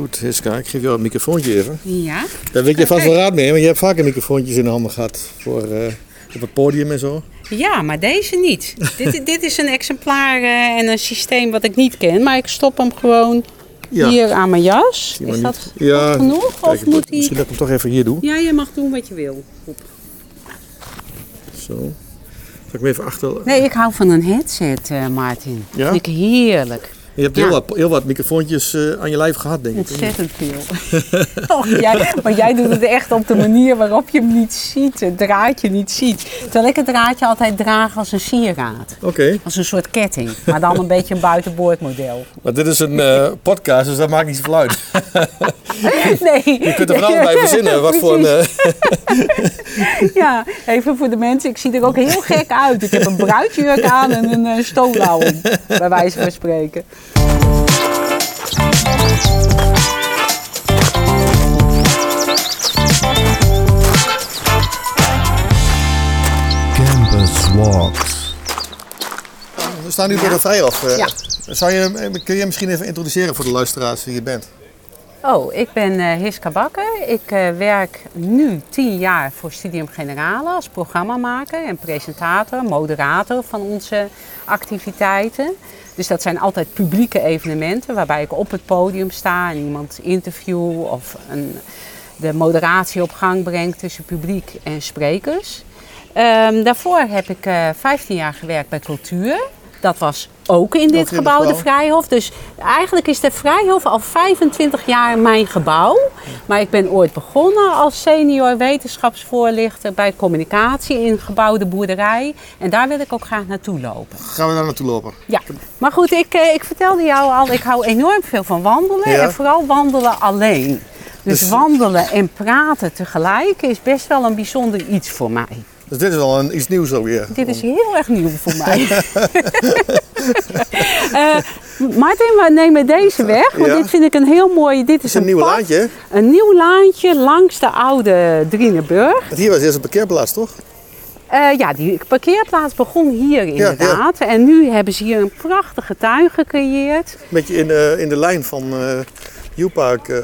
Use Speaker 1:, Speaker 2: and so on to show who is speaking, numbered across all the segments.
Speaker 1: Goed, Hiska, ik geef jou het microfoontje even.
Speaker 2: Ja.
Speaker 1: Daar ik je vast wel raad mee, want je hebt vaker microfoontjes in de handen gehad voor, eh, op het podium en zo.
Speaker 2: Ja, maar deze niet. dit, dit is een exemplaar eh, en een systeem wat ik niet ken. Maar ik stop hem gewoon
Speaker 1: Ja.
Speaker 2: hier aan mijn jas. Is
Speaker 1: niet.
Speaker 2: dat
Speaker 1: Ja,
Speaker 2: genoeg?
Speaker 1: Kijk,
Speaker 2: of moet
Speaker 1: Misschien dat ik hem toch even hier doe.
Speaker 2: Ja, je mag doen wat je wil.
Speaker 1: Zo. Zal ik hem even achter...
Speaker 2: Nee, ik hou van een headset, eh Martin.
Speaker 1: Ja?
Speaker 2: Vind ik heerlijk.
Speaker 1: Je hebt
Speaker 2: Ja.
Speaker 1: heel, wat, heel wat microfoontjes eh, aan je lijf gehad, denk ik.
Speaker 2: Ontzettend veel. oh, jij, maar jij doet het echt op de manier waarop je hem niet ziet. Het draadje niet ziet. Terwijl ik het draadje altijd draag als een sieraad.
Speaker 1: Oké,
Speaker 2: Als een soort ketting. Maar dan een beetje een buitenboordmodel.
Speaker 1: maar dit is een eh, podcast, dus dat maakt niet zoveel uit.
Speaker 2: Nee.
Speaker 1: Je kunt er van alles bij verzinnen. Wat voor een, eh,
Speaker 2: Ja, even voor de mensen. Ik zie er ook heel gek uit. Ik heb een bruidsjurk aan en een uh, stola om. Bij wijze van spreken.
Speaker 3: Campus Walks.
Speaker 1: we staan nu bij de vrijhof. eh.
Speaker 2: Ja.
Speaker 1: Zou je, kun je misschien even introduceren voor de luisteraars wie je bent?
Speaker 2: Oh, ik ben eh Hiska Bakker. Ik eh, werk nu tien jaar voor Studium Generale als programmamaker en presentator, moderator van onze activiteiten. Dus dat zijn altijd publieke evenementen waarbij ik op het podium sta en iemand interview of een, de moderatie op gang breng tussen publiek en sprekers. Ehm, daarvoor heb ik eh 15 jaar gewerkt bij Cultuur. Dat was ook in dit gebouw, de. Vrijhof. Dus eigenlijk is de Vrijhof al 25 jaar mijn gebouw. Maar ik ben ooit begonnen als senior wetenschapsvoorlichter bij communicatie in gebouw De Boerderij. En daar wil ik ook graag naartoe lopen.
Speaker 1: Gaan we daar naartoe lopen?
Speaker 2: Ja, maar goed, ik, eh, ik vertelde jou al, ik hou enorm veel van wandelen.
Speaker 1: Ja.
Speaker 2: En vooral wandelen alleen. Dus,
Speaker 1: Dus-
Speaker 2: wandelen en praten tegelijk is best wel een bijzonder iets voor mij.
Speaker 1: Dus dit is al een, iets nieuws alweer.
Speaker 2: Dit is heel erg nieuw voor mij. Eh, Martin, we nemen deze weg, want
Speaker 1: Ja.
Speaker 2: dit vind ik een heel mooi. Dit is
Speaker 1: is een nieuw laantje.
Speaker 2: Een nieuw laantje langs de oude Drieneburg.
Speaker 1: Hier was eerst een parkeerplaats, toch?
Speaker 2: Eh, ja, die parkeerplaats begon hier inderdaad. En nu hebben ze hier een prachtige tuin gecreëerd.
Speaker 1: Een beetje in de, in de lijn van eh U-Park.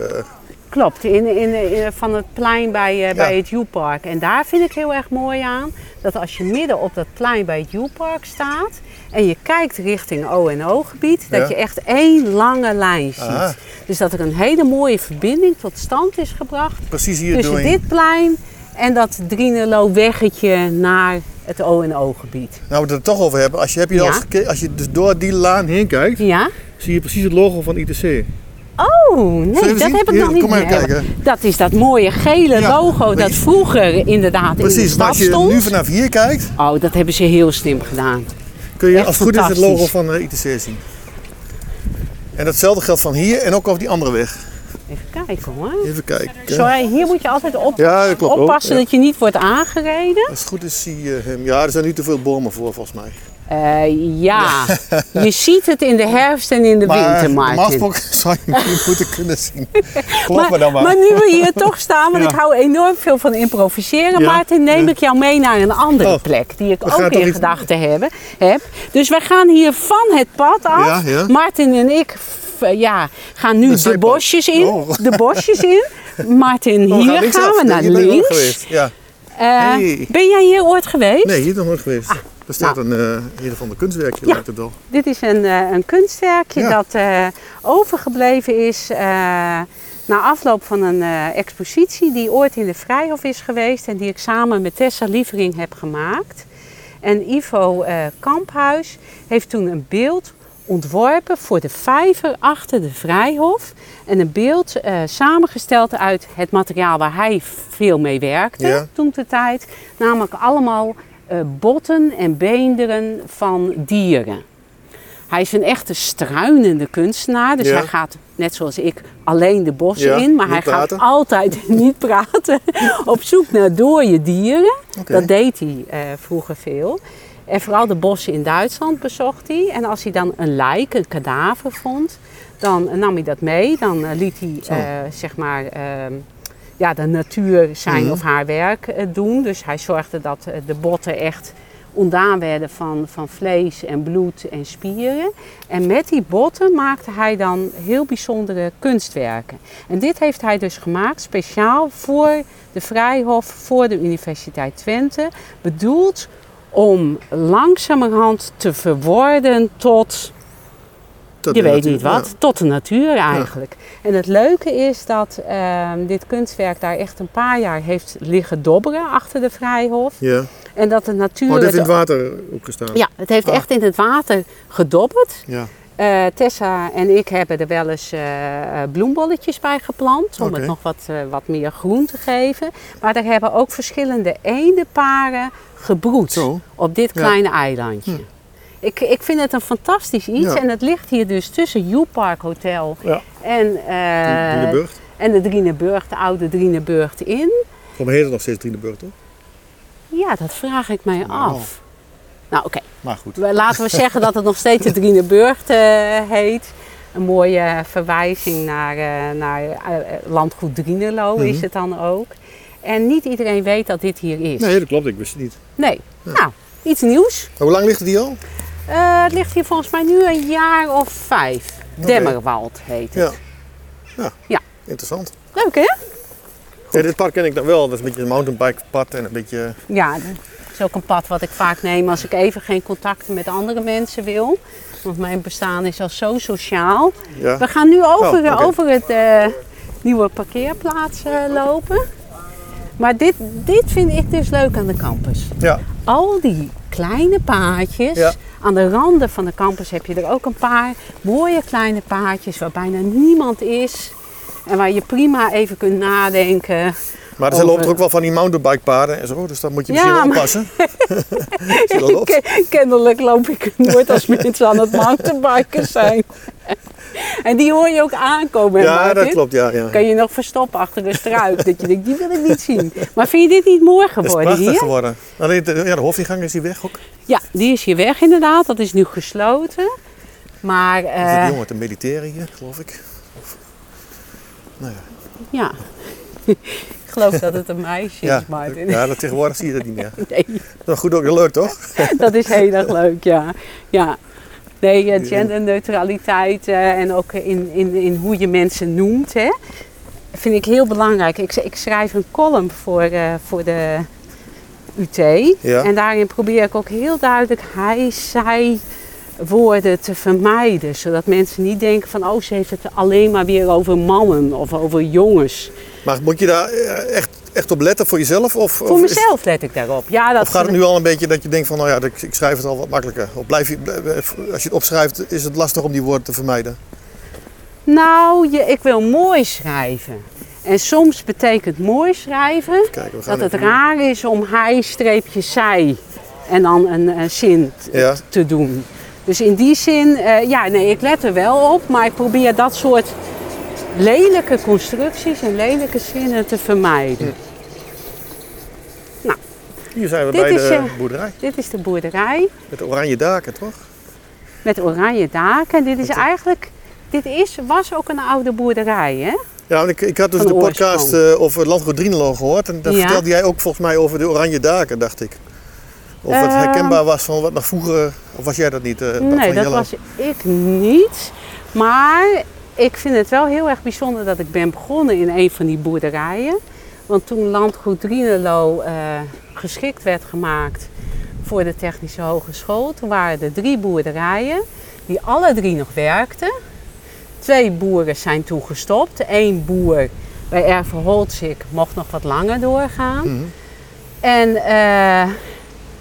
Speaker 2: Klopt, in, in, in- van het plein bij, eh, bij het U-Park. En daar vind ik heel erg mooi aan dat als je midden op dat plein bij het U-Park staat en je kijkt richting O&O-gebied,
Speaker 1: Ja.
Speaker 2: dat je echt één lange lijn ziet.
Speaker 1: Aha.
Speaker 2: Dus dat er een hele mooie verbinding tot stand is gebracht
Speaker 1: precies hier
Speaker 2: tussen dit plein en dat Drienelo weggetje naar het O&O-gebied.
Speaker 1: Nou, we het er toch over hebben. Als je, heb je
Speaker 2: Ja.
Speaker 1: al eens geke- als je dus door die laan heen kijkt,
Speaker 2: Ja?
Speaker 1: zie je precies het logo van ITC.
Speaker 2: Oh, nee, dat
Speaker 1: zien?
Speaker 2: heb ik
Speaker 1: Hier,
Speaker 2: nog niet
Speaker 1: kom maar kijken.
Speaker 2: Dat is dat mooie gele
Speaker 1: Ja,
Speaker 2: logo dat vroeger inderdaad in de
Speaker 1: Precies, maar
Speaker 2: stad
Speaker 1: als je
Speaker 2: stond.
Speaker 1: nu vanaf hier kijkt,
Speaker 2: Oh, dat hebben ze heel slim gedaan.
Speaker 1: kun je
Speaker 2: Echt
Speaker 1: als het goed is het logo van eh, ITC zien. En datzelfde geldt van hier en ook over die andere weg.
Speaker 2: Even kijken hoor.
Speaker 1: Even kijken.
Speaker 2: Sorry, hier moet je altijd op,
Speaker 1: Ja, ook,
Speaker 2: oppassen
Speaker 1: ja.
Speaker 2: dat je niet wordt aangereden.
Speaker 1: Als het goed is zie je hem. Ja, er zijn nu te veel bomen voor volgens mij.
Speaker 2: Eh, ja, je ziet het in de herfst en in de
Speaker 1: Maar
Speaker 2: winter,
Speaker 1: normaal
Speaker 2: Martin.
Speaker 1: gesproken zou je hier moeten kunnen zien. Klopt me dan maar.
Speaker 2: maar nu we hier toch staan, want
Speaker 1: Ja.
Speaker 2: ik hou enorm veel van improviseren,
Speaker 1: Ja,
Speaker 2: Martin, neem ik jou mee naar een andere
Speaker 1: Oh,
Speaker 2: plek die ik ook in gedachten hebben, heb. Dus we gaan hier van het pad af. Martin en ik ja, gaan nu
Speaker 1: De
Speaker 2: de, bosjes in.
Speaker 1: Oh.
Speaker 2: De bosjes in. Martin,
Speaker 1: Oh, we
Speaker 2: hier
Speaker 1: gaan
Speaker 2: we naar links.
Speaker 1: geweest. Ja.
Speaker 2: Eh,
Speaker 1: Hey.
Speaker 2: Ben jij hier ooit geweest?
Speaker 1: Nee, hier nog nooit geweest.
Speaker 2: Ah,
Speaker 1: er staat
Speaker 2: nou.
Speaker 1: een, uh, een van de kunstwerkje,
Speaker 2: Ja.
Speaker 1: lijkt het wel.
Speaker 2: Dit is een, eh, een kunstwerkje
Speaker 1: Ja.
Speaker 2: dat overgebleven is na afloop van een expositie die ooit in de Vrijhof is geweest en die ik samen met Tessa Lievering heb gemaakt. En Ivo Kamphuis heeft toen een beeld ontworpen voor de vijver achter de Vrijhof. En een beeld eh, samengesteld uit het materiaal waar hij veel mee werkte
Speaker 1: Ja.
Speaker 2: toen de tijd. Namelijk allemaal eh, botten en beenderen van dieren. Hij is een echte struinende kunstenaar. Dus
Speaker 1: Ja.
Speaker 2: hij gaat, net zoals ik, alleen de bossen
Speaker 1: Ja,
Speaker 2: in. Maar hij
Speaker 1: praten.
Speaker 2: gaat altijd niet praten. op zoek naar dode dieren. Dat deed hij eh, vroeger veel. En vooral de bossen in Duitsland bezocht hij. En als hij dan een lijk, een kadaver vond, dan nam hij dat mee. Dan eh, liet hij, eh, zeg maar, ehm, ja, de natuur zijn
Speaker 1: Mhm.
Speaker 2: of haar werk eh, doen. Dus hij zorgde dat eh, de botten echt ontdaan werden van, van vlees en bloed en spieren. En met die botten maakte hij dan heel bijzondere kunstwerken. En dit heeft hij dus gemaakt speciaal voor de Vrijhof, voor de Universiteit Twente. Bedoeld om langzamerhand te verworden tot
Speaker 1: Dat
Speaker 2: je weet
Speaker 1: natuur-
Speaker 2: niet wat, tot de natuur eigenlijk. En het leuke is dat ehm, dit kunstwerk daar echt een paar jaar heeft liggen dobberen achter de Vrijhof.
Speaker 1: Ja.
Speaker 2: En dat de natuur...
Speaker 1: Oh, het heeft in
Speaker 2: het-
Speaker 1: water opgestaan.
Speaker 2: ja, het heeft
Speaker 1: Ah.
Speaker 2: echt in het water gedobberd.
Speaker 1: Ja.
Speaker 2: Eh, Tessa en ik hebben er wel eens eh, bloembolletjes bij geplant. Om het nog wat, wat meer groen te geven. Maar er hebben ook verschillende eendenparen gebroed
Speaker 1: Zo.
Speaker 2: op dit
Speaker 1: Ja.
Speaker 2: kleine eilandje. Ik, ik vind het een fantastisch iets.
Speaker 1: Ja.
Speaker 2: En het ligt hier dus tussen U-Park Hotel
Speaker 1: Ja.
Speaker 2: en,
Speaker 1: Drieneburg.
Speaker 2: en de Drieneburg, de oude Drieneburg in.
Speaker 1: Mij heet het nog steeds Drieneburg, toch?
Speaker 2: Ja, dat vraag ik mij af. Nou, oké.
Speaker 1: Maar goed.
Speaker 2: Laten we zeggen dat het nog steeds de Drieneburg eh, heet. Een mooie verwijzing naar, eh, naar eh, landgoed Drienelo is
Speaker 1: Mhm.
Speaker 2: het dan ook. En niet iedereen weet dat dit hier is.
Speaker 1: Nee, dat klopt. Ik wist het niet.
Speaker 2: Nee. Nou, iets nieuws.
Speaker 1: Hoe lang ligt het hier al?
Speaker 2: Het ligt hier volgens mij nu een jaar of vijf. Demmerwald heet het.
Speaker 1: Ja. Ja.
Speaker 2: Ja.
Speaker 1: Interessant.
Speaker 2: Leuk hè?
Speaker 1: Ja, dit pad ken ik dan wel. Dat is een beetje een mountainbike pad en een beetje...
Speaker 2: Ja, is ook een pad wat ik vaak neem als ik even geen contacten met andere mensen wil. Want mijn bestaan is al zo sociaal.
Speaker 1: Ja.
Speaker 2: We gaan nu over,
Speaker 1: Oh,
Speaker 2: over het eh, nieuwe parkeerplaats eh, lopen. Maar dit, dit vind ik dus leuk aan de campus.
Speaker 1: Ja.
Speaker 2: Al die kleine paadjes.
Speaker 1: Ja.
Speaker 2: Aan de randen van de campus heb je er ook een paar mooie kleine paadjes waar bijna niemand is. En waar je prima even kunt nadenken.
Speaker 1: Maar er
Speaker 2: Over-
Speaker 1: lopen er ook wel van die mountainbike paden en zo. Dus daar moet je misschien
Speaker 2: Ja,
Speaker 1: wel
Speaker 2: maar-
Speaker 1: oppassen. Dat?
Speaker 2: Ken- Kennelijk loop ik nooit als mensen aan het mountainbiken zijn. En die hoor je ook aankomen.
Speaker 1: Ja,
Speaker 2: Martin?
Speaker 1: dat klopt. Ja, ja.
Speaker 2: Kan je nog verstoppen achter een struik. dat je denkt, die wil ik niet zien. Maar vind je dit niet mooi
Speaker 1: Dat is
Speaker 2: geworden
Speaker 1: prachtig
Speaker 2: hier?
Speaker 1: geworden. Alleen de, ja, de hoofdingang is hier weg ook.
Speaker 2: Ja, die is hier weg inderdaad. Dat is nu gesloten. Maar
Speaker 1: Er
Speaker 2: eh,
Speaker 1: zit een jongen te mediteren hier, geloof ik. Of- nou ja.
Speaker 2: ja, geloof dat het een meisje
Speaker 1: Ja,
Speaker 2: is, Martin.
Speaker 1: ja, dat tegenwoordig zie je dat niet meer.
Speaker 2: Nee,
Speaker 1: Dat is goed ook leuk, toch?
Speaker 2: dat is heel erg leuk, ja. ja. Nee, eh, genderneutraliteit eh, en ook in, in, in hoe je mensen noemt, hè, vind ik heel belangrijk. Ik, ik schrijf een column voor, eh, voor de UT.
Speaker 1: Ja.
Speaker 2: En daarin probeer ik ook heel duidelijk hij, zij woorden te vermijden. Zodat mensen niet denken van, oh, ze heeft het alleen maar weer over mannen of over jongens.
Speaker 1: Maar moet je daar eh, echt, echt op letten voor jezelf? Of,
Speaker 2: Voor
Speaker 1: of is-
Speaker 2: mezelf let ik daarop. Ja, dat
Speaker 1: Of gaat het nu al een beetje dat je denkt van, nou ja, ik, schrijf het al wat makkelijker? Of blijf je, blijf- als je het opschrijft, is het lastig om die woorden te vermijden?
Speaker 2: Nou, je, ik wil mooi schrijven. En soms betekent mooi schrijven
Speaker 1: Kijken,
Speaker 2: dat het raar is om hij streepje zij en dan een, eh, zin
Speaker 1: Ja.
Speaker 2: te doen. Dus in die zin, eh, ja, nee, ik let er wel op, maar ik probeer dat soort lelijke constructies en lelijke zinnen te vermijden.
Speaker 1: Hier zijn we bij
Speaker 2: is,
Speaker 1: de
Speaker 2: eh,
Speaker 1: boerderij.
Speaker 2: Dit is de boerderij
Speaker 1: Met oranje daken, toch?
Speaker 2: met oranje daken. Dit is eigenlijk, dit is, was ook een oude boerderij, hè?
Speaker 1: Ja, want ik, ik had dus
Speaker 2: Van
Speaker 1: de
Speaker 2: de
Speaker 1: podcast eh, over Landgoed Drienelo gehoord. En daar
Speaker 2: Ja.
Speaker 1: vertelde jij ook volgens mij over de oranje daken, dacht ik. Of het
Speaker 2: Ehm.
Speaker 1: herkenbaar was van wat nog vroeger... Of was jij dat niet? eh,
Speaker 2: Nee, dat was ik niet. Maar ik vind het wel heel erg bijzonder dat ik ben begonnen in een van die boerderijen. Want toen Landgoed Drienelo eh, geschikt werd gemaakt voor de Technische Hogeschool, toen waren er drie boerderijen die alle drie nog werkten. Twee boeren zijn toen gestopt. Eén boer bij Erve Holtzik mocht nog wat langer doorgaan.
Speaker 1: Mhm.
Speaker 2: En eh,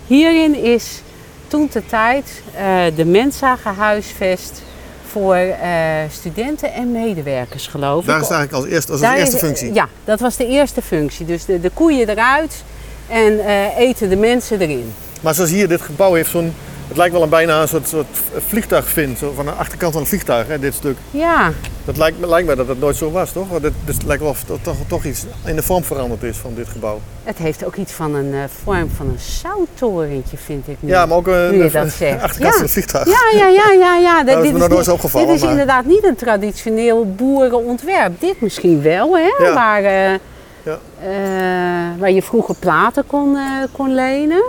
Speaker 2: hierin is toen de tijd eh, de Mensa gehuisvest voor eh, studenten en medewerkers, geloof
Speaker 1: Daar
Speaker 2: ik.
Speaker 1: is het eigenlijk als eerste, als
Speaker 2: Daar
Speaker 1: eerste
Speaker 2: is-
Speaker 1: functie.
Speaker 2: Ja, dat was de eerste functie. Dus de, de koeien eruit en eh, eten de mensen erin.
Speaker 1: Maar zoals hier, dit gebouw heeft zo'n... Het lijkt wel een bijna een soort, soort vliegtuigvin. Zo van de achterkant van een vliegtuig, hè, dit stuk.
Speaker 2: Ja,
Speaker 1: Dat lijkt, lijkt mij dat het nooit zo was, toch? Want dit, dit lijkt wel of er toch, toch iets in de vorm veranderd is van dit gebouw.
Speaker 2: het heeft ook iets van een eh, vorm van een zouttorentje, vind ik nu.
Speaker 1: Ja, maar ook een,
Speaker 2: dat
Speaker 1: achterkant
Speaker 2: Ja.
Speaker 1: van een vliegtuig.
Speaker 2: Ja, ja, ja, ja. ja.
Speaker 1: Dat is me nog nooit opgevallen,
Speaker 2: Dit is
Speaker 1: maar-
Speaker 2: inderdaad niet een traditioneel boerenontwerp. Dit misschien wel, hè?
Speaker 1: Ja.
Speaker 2: Waar, eh,
Speaker 1: Ja.
Speaker 2: eh, waar je vroeger platen kon, kon lenen.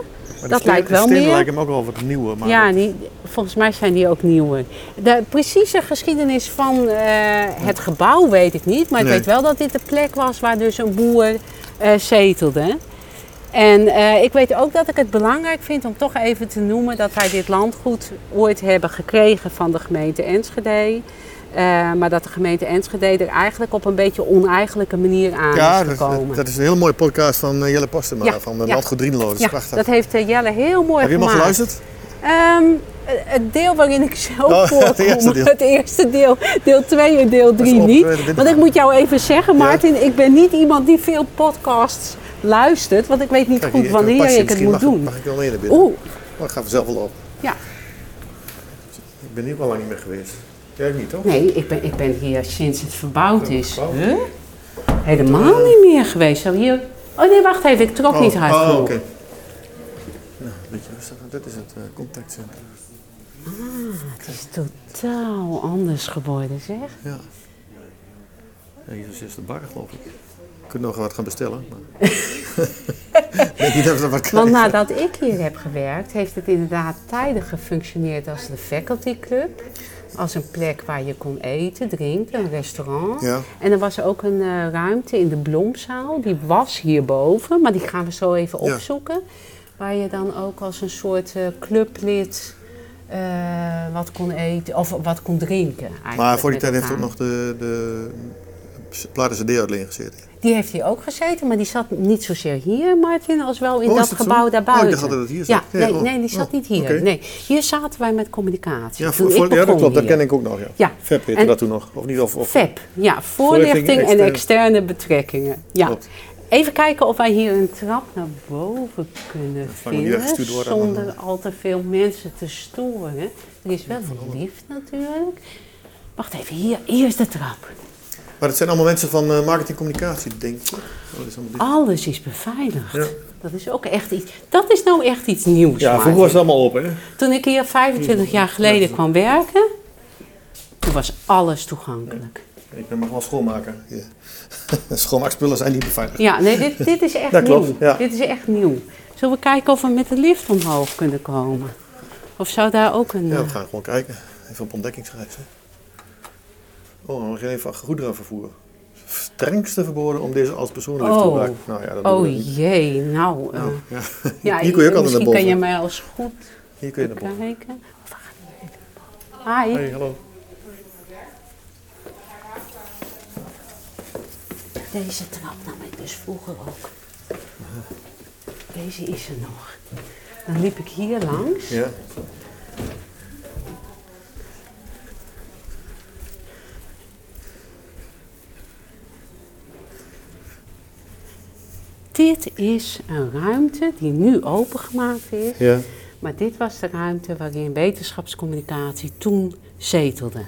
Speaker 1: Maar
Speaker 2: Dat lijkt wel meer.
Speaker 1: lijken me ook wel wat nieuwer. Maar
Speaker 2: Ja, die, volgens mij zijn die ook nieuwer. De precieze geschiedenis van eh, het gebouw weet ik niet. Maar ik weet wel dat dit de plek was waar dus een boer eh, zetelde. En eh, ik weet ook dat ik het belangrijk vind om toch even te noemen dat wij dit landgoed ooit hebben gekregen van de gemeente Enschede. Eh, maar dat de gemeente Enschede er eigenlijk op een beetje oneigenlijke manier aan
Speaker 1: ja,
Speaker 2: is gekomen.
Speaker 1: dat is een hele mooie podcast van eh, Jelle Postema
Speaker 2: Ja,
Speaker 1: van de
Speaker 2: ja.
Speaker 1: Landgoed Drienlo. Dat
Speaker 2: ja, dat heeft eh, Jelle heel mooi
Speaker 1: Heb je hem al
Speaker 2: gemaakt.
Speaker 1: geluisterd?
Speaker 2: Ehm, het deel waarin ik zelf
Speaker 1: Oh, het eerste deel.
Speaker 2: het eerste deel, deel 2 en deel 3
Speaker 1: op,
Speaker 2: niet.
Speaker 1: eh,
Speaker 2: Want ik moet jou even zeggen, Martin, ik ben niet iemand die veel podcasts luistert, want ik weet niet
Speaker 1: Kijk,
Speaker 2: goed wanneer ik het moet
Speaker 1: mag,
Speaker 2: doen.
Speaker 1: Mag ik wel naar binnen?
Speaker 2: Oeh,
Speaker 1: Maar ik ga vanzelf wel op.
Speaker 2: ja.
Speaker 1: Ik ben hier al lang niet meer geweest. Jij niet, toch?
Speaker 2: Nee, ik ben, ik ben hier sinds het verbouwd is.
Speaker 1: verbouwd?
Speaker 2: Huh? Helemaal niet meer geweest. Zo hier... Oh nee, wacht even, ik trok niet hard
Speaker 1: oh, oké. Nou, een beetje rustig. Dit is het eh, contactcentrum.
Speaker 2: Het is totaal anders geworden, zeg.
Speaker 1: Ja. ja. Hier is de bar, geloof ik. Je kunt nog wat gaan bestellen. Maar... ik denk niet dat we wat krijgen.
Speaker 2: Want nadat ik hier heb gewerkt, heeft het inderdaad tijdig gefunctioneerd als de faculty club. Als een plek waar je kon eten, drinken, een restaurant.
Speaker 1: Ja.
Speaker 2: En er was ook een eh, ruimte in de Blomzaal, die was hierboven, maar die gaan we zo even
Speaker 1: Ja.
Speaker 2: opzoeken. Waar je dan ook als een soort eh, clublid eh, wat kon eten, of wat kon drinken. Eigenlijk
Speaker 1: Maar voor die tijd heeft ook nog de, de Platen gezeten.
Speaker 2: Die heeft hier ook gezeten, maar die zat niet zozeer hier, Martin, als wel in
Speaker 1: Oh,
Speaker 2: dat
Speaker 1: zo?
Speaker 2: gebouw
Speaker 1: Oh, ik
Speaker 2: daarbuiten.
Speaker 1: dacht dat het hier
Speaker 2: ja,
Speaker 1: zat. Ja,
Speaker 2: nee,
Speaker 1: oh.
Speaker 2: nee, die zat
Speaker 1: Oh,
Speaker 2: niet hier. Nee, hier zaten wij met communicatie.
Speaker 1: Ja, voor, voor- ja dat klopt. Dat ken ik ook nog. Ja.
Speaker 2: Ja.
Speaker 1: FEP heette
Speaker 2: En-
Speaker 1: dat toen nog. Of niet? Of, of,
Speaker 2: FEP, ja, voorlichting en
Speaker 1: externe.
Speaker 2: externe betrekkingen. Ja.
Speaker 1: Klopt.
Speaker 2: Even kijken of wij hier een trap naar boven kunnen vinden, zonder al te veel mensen te storen. Er is wel een lift natuurlijk. Wacht even, hier, hier is de trap.
Speaker 1: Maar het zijn allemaal mensen van eh marketing communicatie, denk ik. Oh, is.
Speaker 2: Alles is beveiligd.
Speaker 1: Ja.
Speaker 2: Dat is ook echt iets. Dat is nou echt iets nieuws.
Speaker 1: Ja, vroeger was het allemaal open, hè?
Speaker 2: Toen ik hier 25 jaar geleden kwam werken, toen was alles toegankelijk.
Speaker 1: Ik ben maar gewoon schoonmaker. hier. Schoonmaakspullen zijn niet beveiligd.
Speaker 2: Ja, nee, dit, dit is echt
Speaker 1: Dat
Speaker 2: nieuw.
Speaker 1: klopt, ja.
Speaker 2: Dit is echt nieuw. Zullen we kijken of we met de lift omhoog kunnen komen? Of zou daar ook een...
Speaker 1: Ja,
Speaker 2: eh,
Speaker 1: we gaan gewoon kijken. Even op ontdekkingsreis. Hè. Oh, dan nog even goederenvervoer. Strengste verboden om deze als persoonlijk te
Speaker 2: Oh.
Speaker 1: gebruiken. Nou ja, dat.
Speaker 2: Oh jee, nou... eh,
Speaker 1: Nou, ja.
Speaker 2: ja,
Speaker 1: Hier kun je ook altijd naar
Speaker 2: misschien
Speaker 1: boven.
Speaker 2: kan je mij als goed
Speaker 1: Hier kun je naar boven.
Speaker 2: kijken. Naar. Hi.
Speaker 1: Hey, hallo.
Speaker 2: Deze trap nam ik dus vroeger ook. Deze is er nog. Dan liep ik hier langs.
Speaker 1: Ja.
Speaker 2: Dit is een ruimte die nu opengemaakt is.
Speaker 1: Ja.
Speaker 2: Maar dit was de ruimte waarin wetenschapscommunicatie toen zetelde.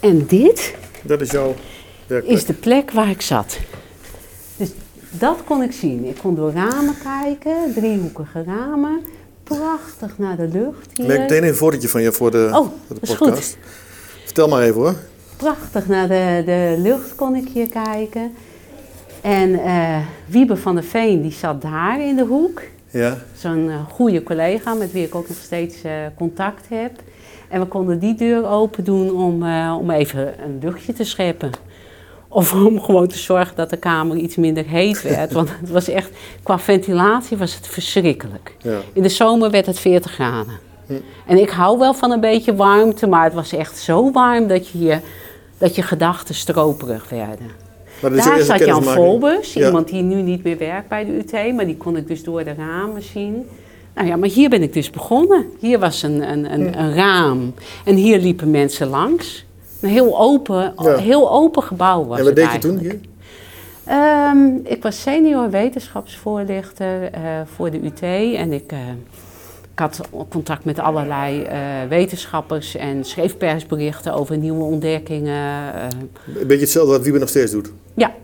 Speaker 2: En dit
Speaker 1: Dat is jouw werkplek.
Speaker 2: is de plek waar ik zat. Dus dat kon ik zien. Ik kon door ramen kijken, driehoekige ramen. Prachtig naar de lucht
Speaker 1: Ik merk
Speaker 2: hier.
Speaker 1: meteen een fotootje van je voor de,
Speaker 2: Oh,
Speaker 1: voor de
Speaker 2: is
Speaker 1: podcast. Vertel maar even hoor.
Speaker 2: Prachtig naar de, de lucht kon ik hier kijken. En eh Wiebe van der Veen die zat daar in de hoek.
Speaker 1: Ja.
Speaker 2: Zo'n eh, goede collega met wie ik ook nog steeds eh, contact heb. En we konden die deur open doen om, om even een luchtje te scheppen. Of om gewoon te zorgen dat de kamer iets minder heet werd. Want het was echt, qua ventilatie was het verschrikkelijk.
Speaker 1: ja.
Speaker 2: In de zomer werd het 40 graden. En ik hou wel van een beetje warmte, maar het was echt zo warm dat je, je- dat je gedachten stroperig werden.
Speaker 1: Maar dat is
Speaker 2: Daar zat Jan. Volbus,
Speaker 1: Ja.
Speaker 2: iemand die nu niet meer werkt bij de UT, maar die kon ik dus door de ramen zien. Nou ja, maar hier ben ik dus begonnen. Hier was een, een, een, een raam en hier liepen mensen langs. Een heel open,
Speaker 1: Ja.
Speaker 2: heel open gebouw was
Speaker 1: En wat
Speaker 2: het
Speaker 1: deed je toen hier?
Speaker 2: Ehm, ik was senior wetenschapsvoorlichter eh, voor de UT en ik, eh, ik had contact met allerlei eh, wetenschappers en schreef persberichten over nieuwe ontdekkingen.
Speaker 1: Een beetje hetzelfde wat Wiebe nog steeds doet.
Speaker 2: Ja,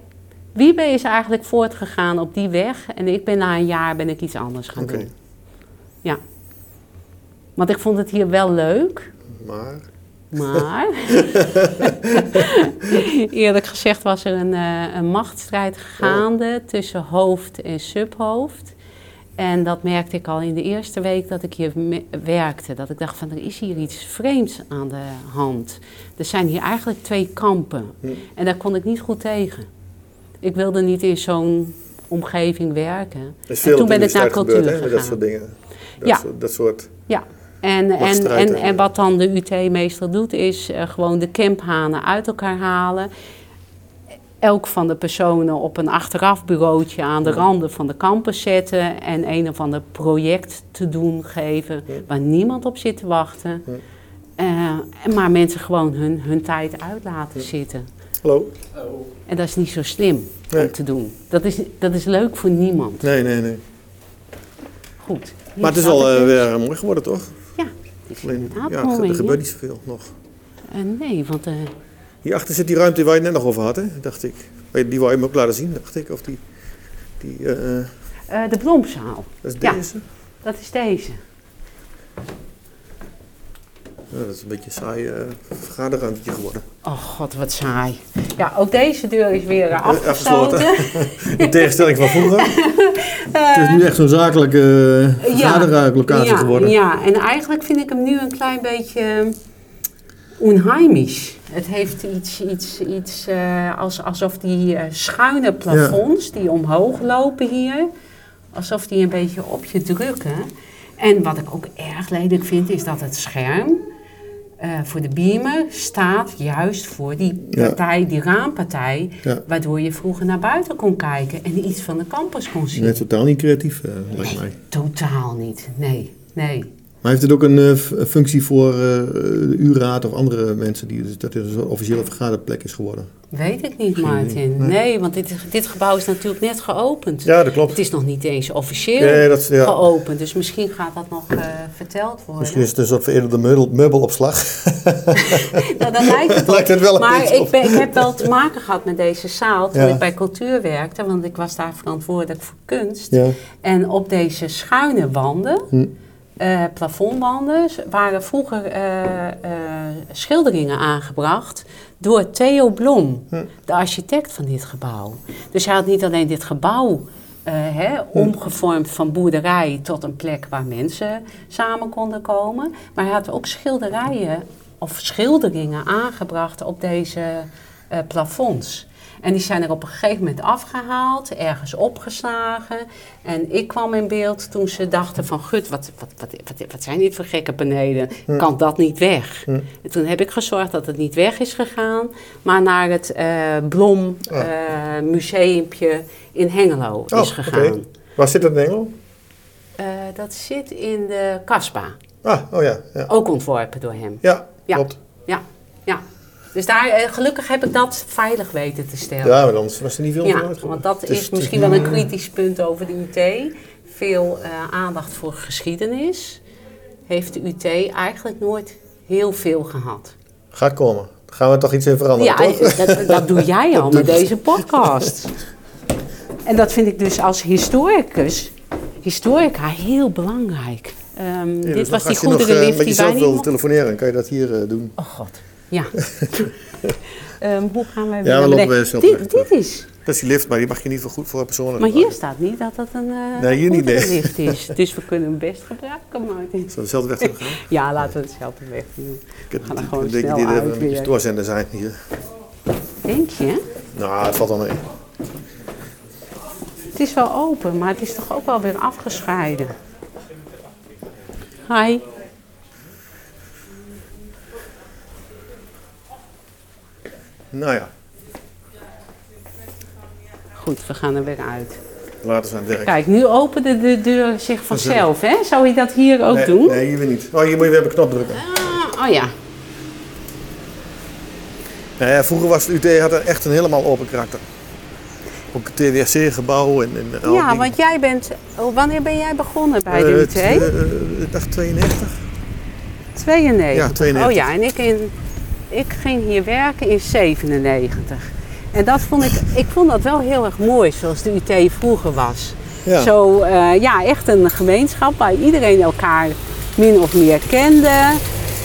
Speaker 2: Wiebe is eigenlijk voortgegaan op die weg? En ik ben na een jaar ben ik iets anders gaan doen. Ja. Want ik vond het hier wel leuk,
Speaker 1: Maar,
Speaker 2: maar? Eerlijk gezegd was er een, eh, een machtsstrijd gaande tussen hoofd en subhoofd. En dat merkte ik al in de eerste week dat ik hier werkte. Dat ik dacht van er is hier iets vreemds aan de hand. Er zijn hier eigenlijk twee kampen. En daar kon ik niet goed tegen. Ik wilde niet in zo'n omgeving werken.
Speaker 1: Er
Speaker 2: En toen ben ik naar cultuur
Speaker 1: met dat
Speaker 2: gegaan.
Speaker 1: soort dingen. Dat,
Speaker 2: Ja.
Speaker 1: soort, dat soort...
Speaker 2: Ja, en, en, en, en wat dan de UT meestal doet, is eh, gewoon de camphanen uit elkaar halen. Elk van de personen op een achterafbureautje aan de randen van de campus zetten en een of ander project te doen geven waar niemand op zit te wachten. Eh, maar mensen gewoon hun, hun tijd uit laten zitten.
Speaker 1: Hallo?
Speaker 2: En dat is niet zo slim
Speaker 1: Nee.
Speaker 2: om te doen. Dat is, dat is leuk voor niemand.
Speaker 1: Nee, nee, nee.
Speaker 2: Goed.
Speaker 1: Maar het is wel eh, weer mooi geworden, toch?
Speaker 2: Ja, het is
Speaker 1: Alleen, ja,
Speaker 2: mooi,
Speaker 1: er gebeurt niet zoveel nog.
Speaker 2: Eh, nee, want
Speaker 1: Hierachter zit die ruimte waar je het net nog over had, hè? dacht ik. Die wou je me ook laten zien, dacht ik. Of die, die eh,
Speaker 2: eh, de Blomzaal.
Speaker 1: dat is
Speaker 2: Ja.
Speaker 1: deze.
Speaker 2: Dat is deze.
Speaker 1: Ja, dat is een beetje een saai eh vergaderruimtetje geworden.
Speaker 2: Oh god, wat saai. Ja, ook deze deur is weer eh, afgesloten.
Speaker 1: afgesloten. In tegenstelling van vroeger. het is nu echt zo'n zakelijke uh, vergaderlocatie
Speaker 2: ja,
Speaker 1: geworden.
Speaker 2: Ja, en eigenlijk vind ik hem nu een klein beetje eh, onheimisch. Het heeft iets, iets, iets eh, als, alsof die eh, schuine plafonds die omhoog lopen hier, alsof die een beetje op je drukken. En wat ik ook erg lelijk vind, is dat het scherm eh, voor de beamer staat juist voor die
Speaker 1: Ja.
Speaker 2: partij, die raampartij,
Speaker 1: Ja.
Speaker 2: waardoor je vroeger naar buiten kon kijken en iets van de campus kon zien.
Speaker 1: Nee, totaal niet creatief, lijkt mij.
Speaker 2: Totaal niet. Nee, nee.
Speaker 1: Maar heeft het ook een eh, functie voor eh, de U-raad of andere mensen die dus dat het een officiële vergaderplek is geworden?
Speaker 2: Weet ik niet, Martin. Nee,
Speaker 1: Nee.
Speaker 2: want dit, dit gebouw is natuurlijk net geopend.
Speaker 1: Ja, dat klopt.
Speaker 2: Het is nog niet eens officieel
Speaker 1: Nee, dat, is- ja.
Speaker 2: geopend, dus misschien gaat dat nog eh, verteld worden.
Speaker 1: Misschien is het een soort veredelde meubel, meubelopslag.
Speaker 2: Nou, dat lijkt het, op.
Speaker 1: Lijkt het wel een
Speaker 2: Maar ik,
Speaker 1: op.
Speaker 2: ben, ik heb wel te maken gehad met deze zaal toen
Speaker 1: Ja.
Speaker 2: ik bij cultuur werkte, want ik was daar verantwoordelijk voor kunst.
Speaker 1: Ja.
Speaker 2: En op deze schuine wanden,
Speaker 1: Hm.
Speaker 2: Eh, plafondwanden, waren vroeger eh, eh, schilderingen aangebracht door Theo Blom,
Speaker 1: Hm.
Speaker 2: de architect van dit gebouw. Dus hij had niet alleen dit gebouw hè, omgevormd van boerderij tot een plek waar mensen samen konden komen, maar hij had ook schilderijen of schilderingen aangebracht op deze plafonds. En die zijn er op een gegeven moment afgehaald, ergens opgeslagen. En ik kwam in beeld toen ze dachten van... Gut, wat, wat, wat, wat, wat zijn dit voor gekke panelen? Kan dat niet weg?
Speaker 1: Hm.
Speaker 2: En toen heb ik gezorgd dat het niet weg is gegaan... maar naar het eh, Blom
Speaker 1: Ah.
Speaker 2: eh, museumpje in Hengelo
Speaker 1: Oh,
Speaker 2: is
Speaker 1: oké.
Speaker 2: gegaan.
Speaker 1: Waar zit dat in Engelo?
Speaker 2: Eh, dat zit in de Kasba.
Speaker 1: Ah, oh ja. Ja,
Speaker 2: Ook ontworpen door hem.
Speaker 1: ja,
Speaker 2: Ja.
Speaker 1: klopt.
Speaker 2: Ja, ja. Dus daar, eh, gelukkig heb ik dat veilig weten te stellen.
Speaker 1: Ja, maar anders was er niet veel
Speaker 2: Ja, want dat is, misschien wel een kritisch punt over de UT. Veel eh, aandacht voor geschiedenis heeft de UT eigenlijk nooit heel veel gehad.
Speaker 1: Gaat komen. Daar gaan we toch iets in veranderen,
Speaker 2: Ja,
Speaker 1: toch?
Speaker 2: dat, dat doe jij al met deze podcast. En dat vind ik dus als historicus, historica, heel belangrijk. Ehm,
Speaker 1: Ja, dus
Speaker 2: dit was
Speaker 1: als
Speaker 2: die
Speaker 1: je nog, eh, met
Speaker 2: die wij
Speaker 1: jezelf wil telefoneren, kan je dat hier doen.
Speaker 2: Oh god, ja. Ehm, hoe gaan wij
Speaker 1: Ja,
Speaker 2: weer
Speaker 1: we lopen weer snel
Speaker 2: dit, dit is
Speaker 1: Dat is die lift, maar die mag je niet voor goed voor personen
Speaker 2: Maar hier staat niet dat dat een uh,
Speaker 1: Nee, hier niet, nee.
Speaker 2: lift is. Dus we kunnen hem best gebruiken, Martin.
Speaker 1: Zal dezelfde weg gaan?
Speaker 2: Ja, laten we hetzelfde weg doen.
Speaker 1: Ik heb
Speaker 2: Ga er
Speaker 1: ik
Speaker 2: gewoon
Speaker 1: denk
Speaker 2: snel
Speaker 1: die
Speaker 2: uit
Speaker 1: een doorzender zijn hier.
Speaker 2: Denk je?
Speaker 1: Nou, het valt wel mee.
Speaker 2: Het is wel open, maar het is toch ook wel weer afgescheiden. Hi.
Speaker 1: Nou ja,
Speaker 2: Goed, we gaan er weer uit.
Speaker 1: laten we aan het werk.
Speaker 2: Kijk, nu opende de deur zich vanzelf, hè? Zou je dat hier ook
Speaker 1: nee,
Speaker 2: doen?
Speaker 1: Nee, hier weer niet. Oh, hier moet je weer op een knop drukken.
Speaker 2: Ah, oh ja.
Speaker 1: Nou ja, vroeger was het UT had er echt een helemaal open karakter. Ook het TWC-gebouw en, en al
Speaker 2: Ja, want jij bent... Oh, wanneer ben jij begonnen bij de UT?
Speaker 1: eh, ik dacht 92.
Speaker 2: 92.
Speaker 1: Ja, 92.
Speaker 2: Oh ja, en ik, in, ik ging hier werken in 97. En dat vond ik, ik vond dat wel heel erg mooi, zoals de UT vroeger was.
Speaker 1: Ja.
Speaker 2: Zo, eh, ja, echt een gemeenschap waar iedereen elkaar min of meer kende.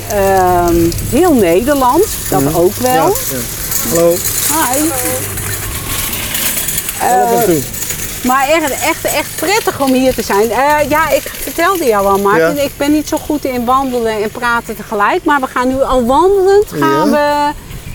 Speaker 2: Ehm, heel Nederlands, dat ook wel.
Speaker 1: Ja, ja. Hallo.
Speaker 2: Hi.
Speaker 1: Hallo,
Speaker 2: Eh. Maar echt, echt, echt prettig om hier te zijn. Eh, ja, ik vertelde jou al, Martin.
Speaker 1: Ja.
Speaker 2: Ik ben niet zo goed in wandelen en praten tegelijk. Maar we gaan nu al wandelend. Gaan we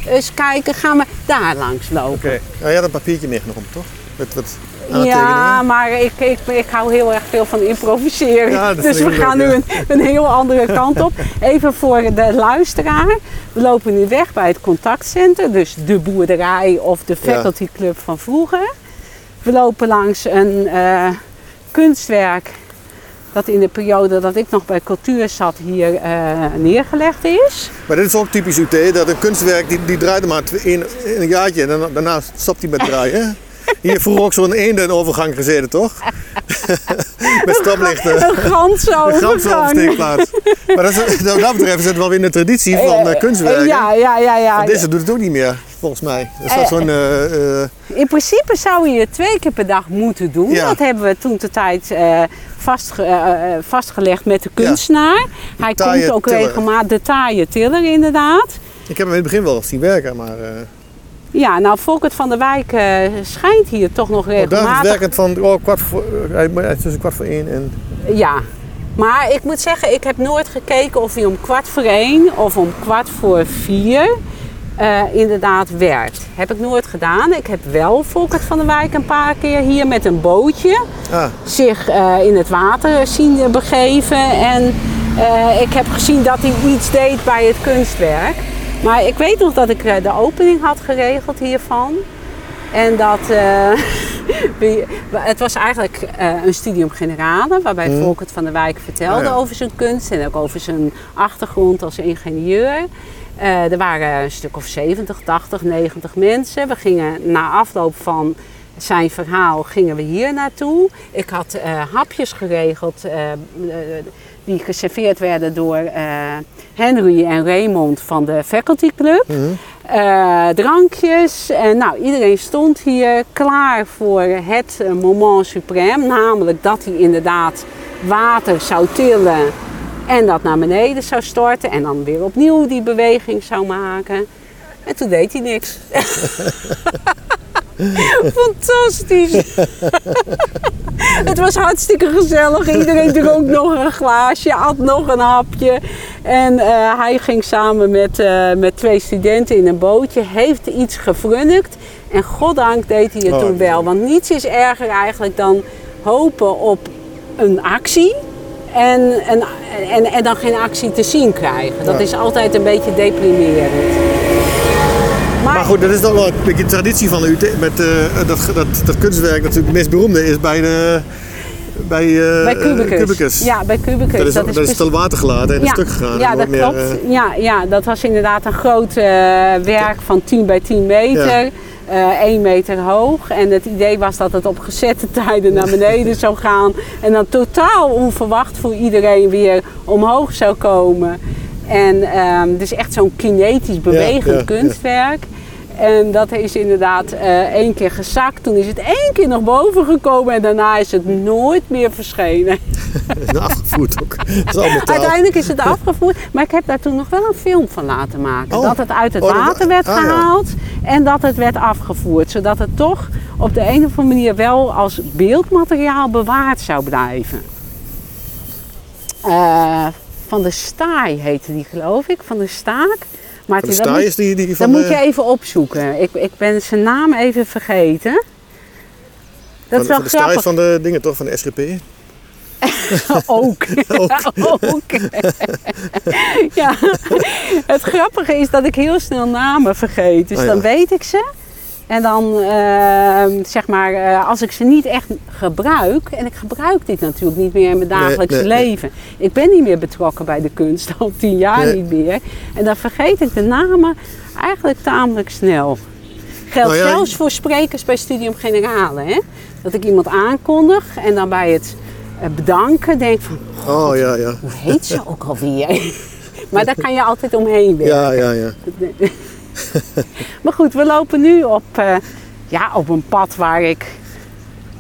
Speaker 2: eens kijken. Gaan we daar langs lopen.
Speaker 1: Oké. Ja, je had een papiertje meegenomen, toch? Met wat
Speaker 2: Ja, maar ik, ik, ik hou heel erg veel van improviseren.
Speaker 1: Ja,
Speaker 2: dus we gaan
Speaker 1: ook,
Speaker 2: nu een, een heel andere kant op. Even voor de luisteraar. We lopen nu weg bij het contactcentrum. Dus de boerderij of de
Speaker 1: Ja.
Speaker 2: faculty club van vroeger. We lopen langs een eh, kunstwerk dat in de periode dat ik nog bij cultuur zat hier eh, neergelegd is.
Speaker 1: Maar dit is ook typisch UT, dat een kunstwerk die, die draait maar in, in een jaartje en dan, daarna stopt hij met draaien. Hier vroeger ook zo'n eendenovergang gezeten, toch? met stoplichten.
Speaker 2: Een overgang.
Speaker 1: oversteekplaats. Maar dat is, wat dat betreft is het wel weer in de traditie van Eh, kunstwerken.
Speaker 2: Ja, ja, ja. ja.
Speaker 1: Want deze doet het ook niet meer, volgens mij. Dus dat
Speaker 2: Eh,
Speaker 1: zo'n...
Speaker 2: In principe zou je het twee keer per dag moeten doen.
Speaker 1: Ja.
Speaker 2: Dat hebben we toen de tijd eh, eh, eh, vastgelegd met de kunstenaar. Hij komt ook
Speaker 1: tiller.
Speaker 2: regelmatig, de taaie tiller inderdaad.
Speaker 1: ik heb hem in het begin wel zien werken, maar...
Speaker 2: Ja, nou Volkert van der Wijk schijnt hier toch nog
Speaker 1: oh, daar is
Speaker 2: regelmatig.
Speaker 1: werkend van oh, kwart voor, tussen kwart voor één en...
Speaker 2: Ja, maar ik moet zeggen, ik heb nooit gekeken of hij om kwart voor één of om kwart voor vier eh, inderdaad werkt. Heb ik nooit gedaan. Ik heb wel Volkert van der Wijk een paar keer hier met een bootje
Speaker 1: Ah,
Speaker 2: zich eh, in het water zien begeven. En eh, ik heb gezien dat hij iets deed bij het kunstwerk. Maar ik weet nog dat ik de opening had geregeld hiervan. En dat het was eigenlijk een studium generale, waarbij
Speaker 1: Mhm.
Speaker 2: Volkert van der Wijk vertelde
Speaker 1: ja.
Speaker 2: over zijn kunst en ook over zijn achtergrond als ingenieur. Eh, er waren een stuk of 70, 80, 90 mensen. We gingen na afloop van zijn verhaal gingen we hier naartoe. Ik had eh, hapjes geregeld eh, die geserveerd werden door Henry en Raymond van de Faculty Club. Eh, drankjes en nou, iedereen stond hier klaar voor het moment suprême. Namelijk dat hij inderdaad water zou tillen en dat naar beneden zou storten. En dan weer opnieuw die beweging zou maken. En toen deed hij niks. Fantastisch. Het was hartstikke gezellig. Iedereen dronk nog een glaasje, at nog een hapje. En eh, hij ging samen met, eh, met twee studenten in een bootje, heeft iets gefrunnikt. En goddank deed hij het
Speaker 1: Oh,
Speaker 2: toen wel. Want niets is erger eigenlijk dan hopen op een actie. En, en, en, en dan geen actie te zien krijgen. Dat
Speaker 1: Ja.
Speaker 2: is altijd een beetje deprimerend.
Speaker 1: Maar goed, dat is dan wel een beetje traditie van de UT. Met, eh, dat, dat, dat kunstwerk natuurlijk het meest beroemde is bij, de, bij, eh,
Speaker 2: Bij Cubicus.
Speaker 1: eh, Cubicus.
Speaker 2: Ja, bij Cubicus.
Speaker 1: Dat is, dat is, te water gelaten en in stuk gegaan.
Speaker 2: Ja, dat
Speaker 1: meer,
Speaker 2: klopt. ja, ja, dat was inderdaad een groot werk van 10 bij 10 meter.
Speaker 1: Ja.
Speaker 2: Eh 1 meter hoog. En het idee was dat het op gezette tijden naar beneden zou gaan. En dan totaal onverwacht voor iedereen weer omhoog zou komen. En ehm dus echt zo'n kinetisch bewegend
Speaker 1: ja, ja.
Speaker 2: kunstwerk. En dat is inderdaad eh, één keer gezakt. Toen is het één keer naar boven gekomen en daarna is het nooit meer verschenen.
Speaker 1: afgevoerd ook. Is.
Speaker 2: Uiteindelijk is het afgevoerd, maar ik heb daar toen nog wel een film van laten maken.
Speaker 1: Oh.
Speaker 2: Dat het uit het
Speaker 1: Oh,
Speaker 2: water werd
Speaker 1: ah, ja.
Speaker 2: gehaald en dat het werd afgevoerd. Zodat het toch op de een of andere manier wel als beeldmateriaal bewaard zou blijven. Eh, van de Staai heette die geloof ik, van de Staak. Maar
Speaker 1: de
Speaker 2: dat moet-
Speaker 1: is die, die
Speaker 2: dat
Speaker 1: van
Speaker 2: moet je even opzoeken. Ik, ik ben zijn naam even vergeten. Dat
Speaker 1: van,
Speaker 2: is wel
Speaker 1: van de
Speaker 2: grappig.
Speaker 1: is van de dingen toch, van de SGP.
Speaker 2: Ook. Ook. ja. Het grappige is dat ik heel snel namen vergeet. Dus
Speaker 1: Oh ja.
Speaker 2: dan weet ik ze. En dan, eh, zeg maar, eh, als ik ze niet echt gebruik, en ik gebruik dit natuurlijk niet meer in mijn dagelijks
Speaker 1: nee, nee.
Speaker 2: leven. Ik ben niet meer betrokken bij de kunst, al tien jaar niet meer. En dan vergeet ik de namen eigenlijk tamelijk snel. Geldt
Speaker 1: Nou ja,
Speaker 2: zelfs voor sprekers bij Studium Generale. Hè? Dat ik iemand aankondig en dan bij het eh, bedanken denk van,
Speaker 1: Oh ja, ja.
Speaker 2: hoe heet ze ook alweer? maar daar kan je altijd omheen werken.
Speaker 1: Ja, ja, ja.
Speaker 2: Maar goed, we lopen nu op, eh, ja, op een pad waar ik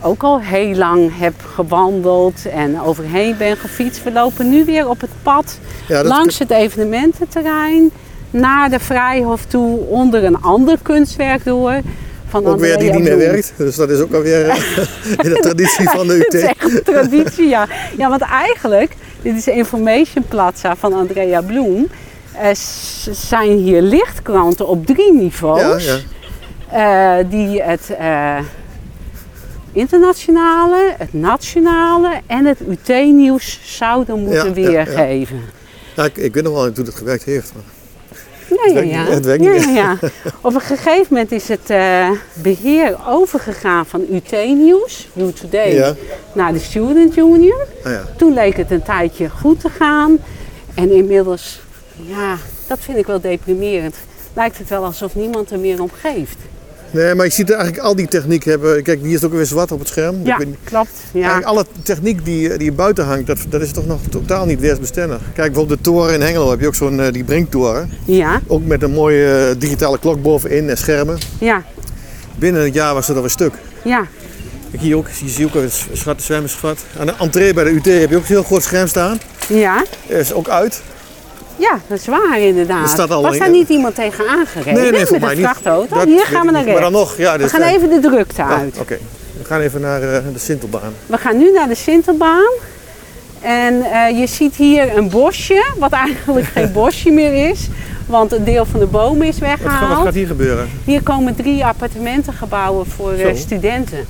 Speaker 2: ook al heel lang heb gewandeld en overheen ben gefietst. We lopen nu weer op het pad
Speaker 1: ja
Speaker 2: langs het evenemententerrein naar de Vrijhof toe onder een ander kunstwerk door van
Speaker 1: Ook weer die niet meer werkt. Dus dat is ook alweer eh, in de traditie van de UT.
Speaker 2: echt een traditie, ja. Ja, want eigenlijk, dit is de Information Plaza van Andrea Bloem. Er s- zijn hier lichtkranten op drie niveaus.
Speaker 1: ja.
Speaker 2: eh, die het eh, internationale, het nationale en het UT-nieuws zouden moeten
Speaker 1: Ja, ja, ja.
Speaker 2: weergeven.
Speaker 1: Ja, ik, ik weet nog wel hoe het gewerkt heeft. maar-
Speaker 2: Ja, ja, ja. ja,
Speaker 1: niet
Speaker 2: ja, ja. Op een gegeven moment is het eh, beheer overgegaan van UT-nieuws, U Today,
Speaker 1: Ja.
Speaker 2: naar de Student Union.
Speaker 1: Ah, ja.
Speaker 2: Toen leek het een tijdje goed te gaan. En inmiddels, ja, dat vind ik wel deprimerend. Lijkt het wel alsof niemand er meer om geeft.
Speaker 1: Nee, maar je ziet eigenlijk al die techniek hebben. Kijk, hier is ook weer zwart op het scherm. Ik
Speaker 2: Ja,
Speaker 1: niet-
Speaker 2: klopt. Ja.
Speaker 1: Alle techniek die, die buiten hangt, dat, dat is toch nog totaal niet weersbestendig. Kijk, bijvoorbeeld de toren in Hengelo heb je ook zo'n eh, die Brinktoren.
Speaker 2: Ja,
Speaker 1: Ook met een mooie eh, digitale klok bovenin en schermen.
Speaker 2: ja,
Speaker 1: Binnen het jaar was het al een stuk.
Speaker 2: ja.
Speaker 1: Kijk, hier ook, je ziet ook een schat, zwemmersgat. Aan de entree bij de UT heb je ook een heel groot scherm staan.
Speaker 2: Ja,
Speaker 1: Is ook uit.
Speaker 2: Ja, dat is waar inderdaad.
Speaker 1: Er staat al
Speaker 2: Was daar niet iemand tegen aangereden
Speaker 1: Nee, nee, voor mij niet.
Speaker 2: vrachtauto?
Speaker 1: Dat
Speaker 2: Hier gaan we naar
Speaker 1: niet. Maar
Speaker 2: rechts.
Speaker 1: dan nog, ja.
Speaker 2: We gaan even de drukte
Speaker 1: Ja,
Speaker 2: uit.
Speaker 1: Oké, we gaan even naar eh, de Sintelbaan.
Speaker 2: We gaan nu naar de Sinterbaan. En eh, je ziet hier een bosje, wat eigenlijk geen bosje meer is. Want een deel van de bomen is
Speaker 1: gaat- wat
Speaker 2: weggehaald.
Speaker 1: gaat hier gebeuren?
Speaker 2: Hier komen drie appartementengebouwen voor eh,
Speaker 1: Zo.
Speaker 2: studenten.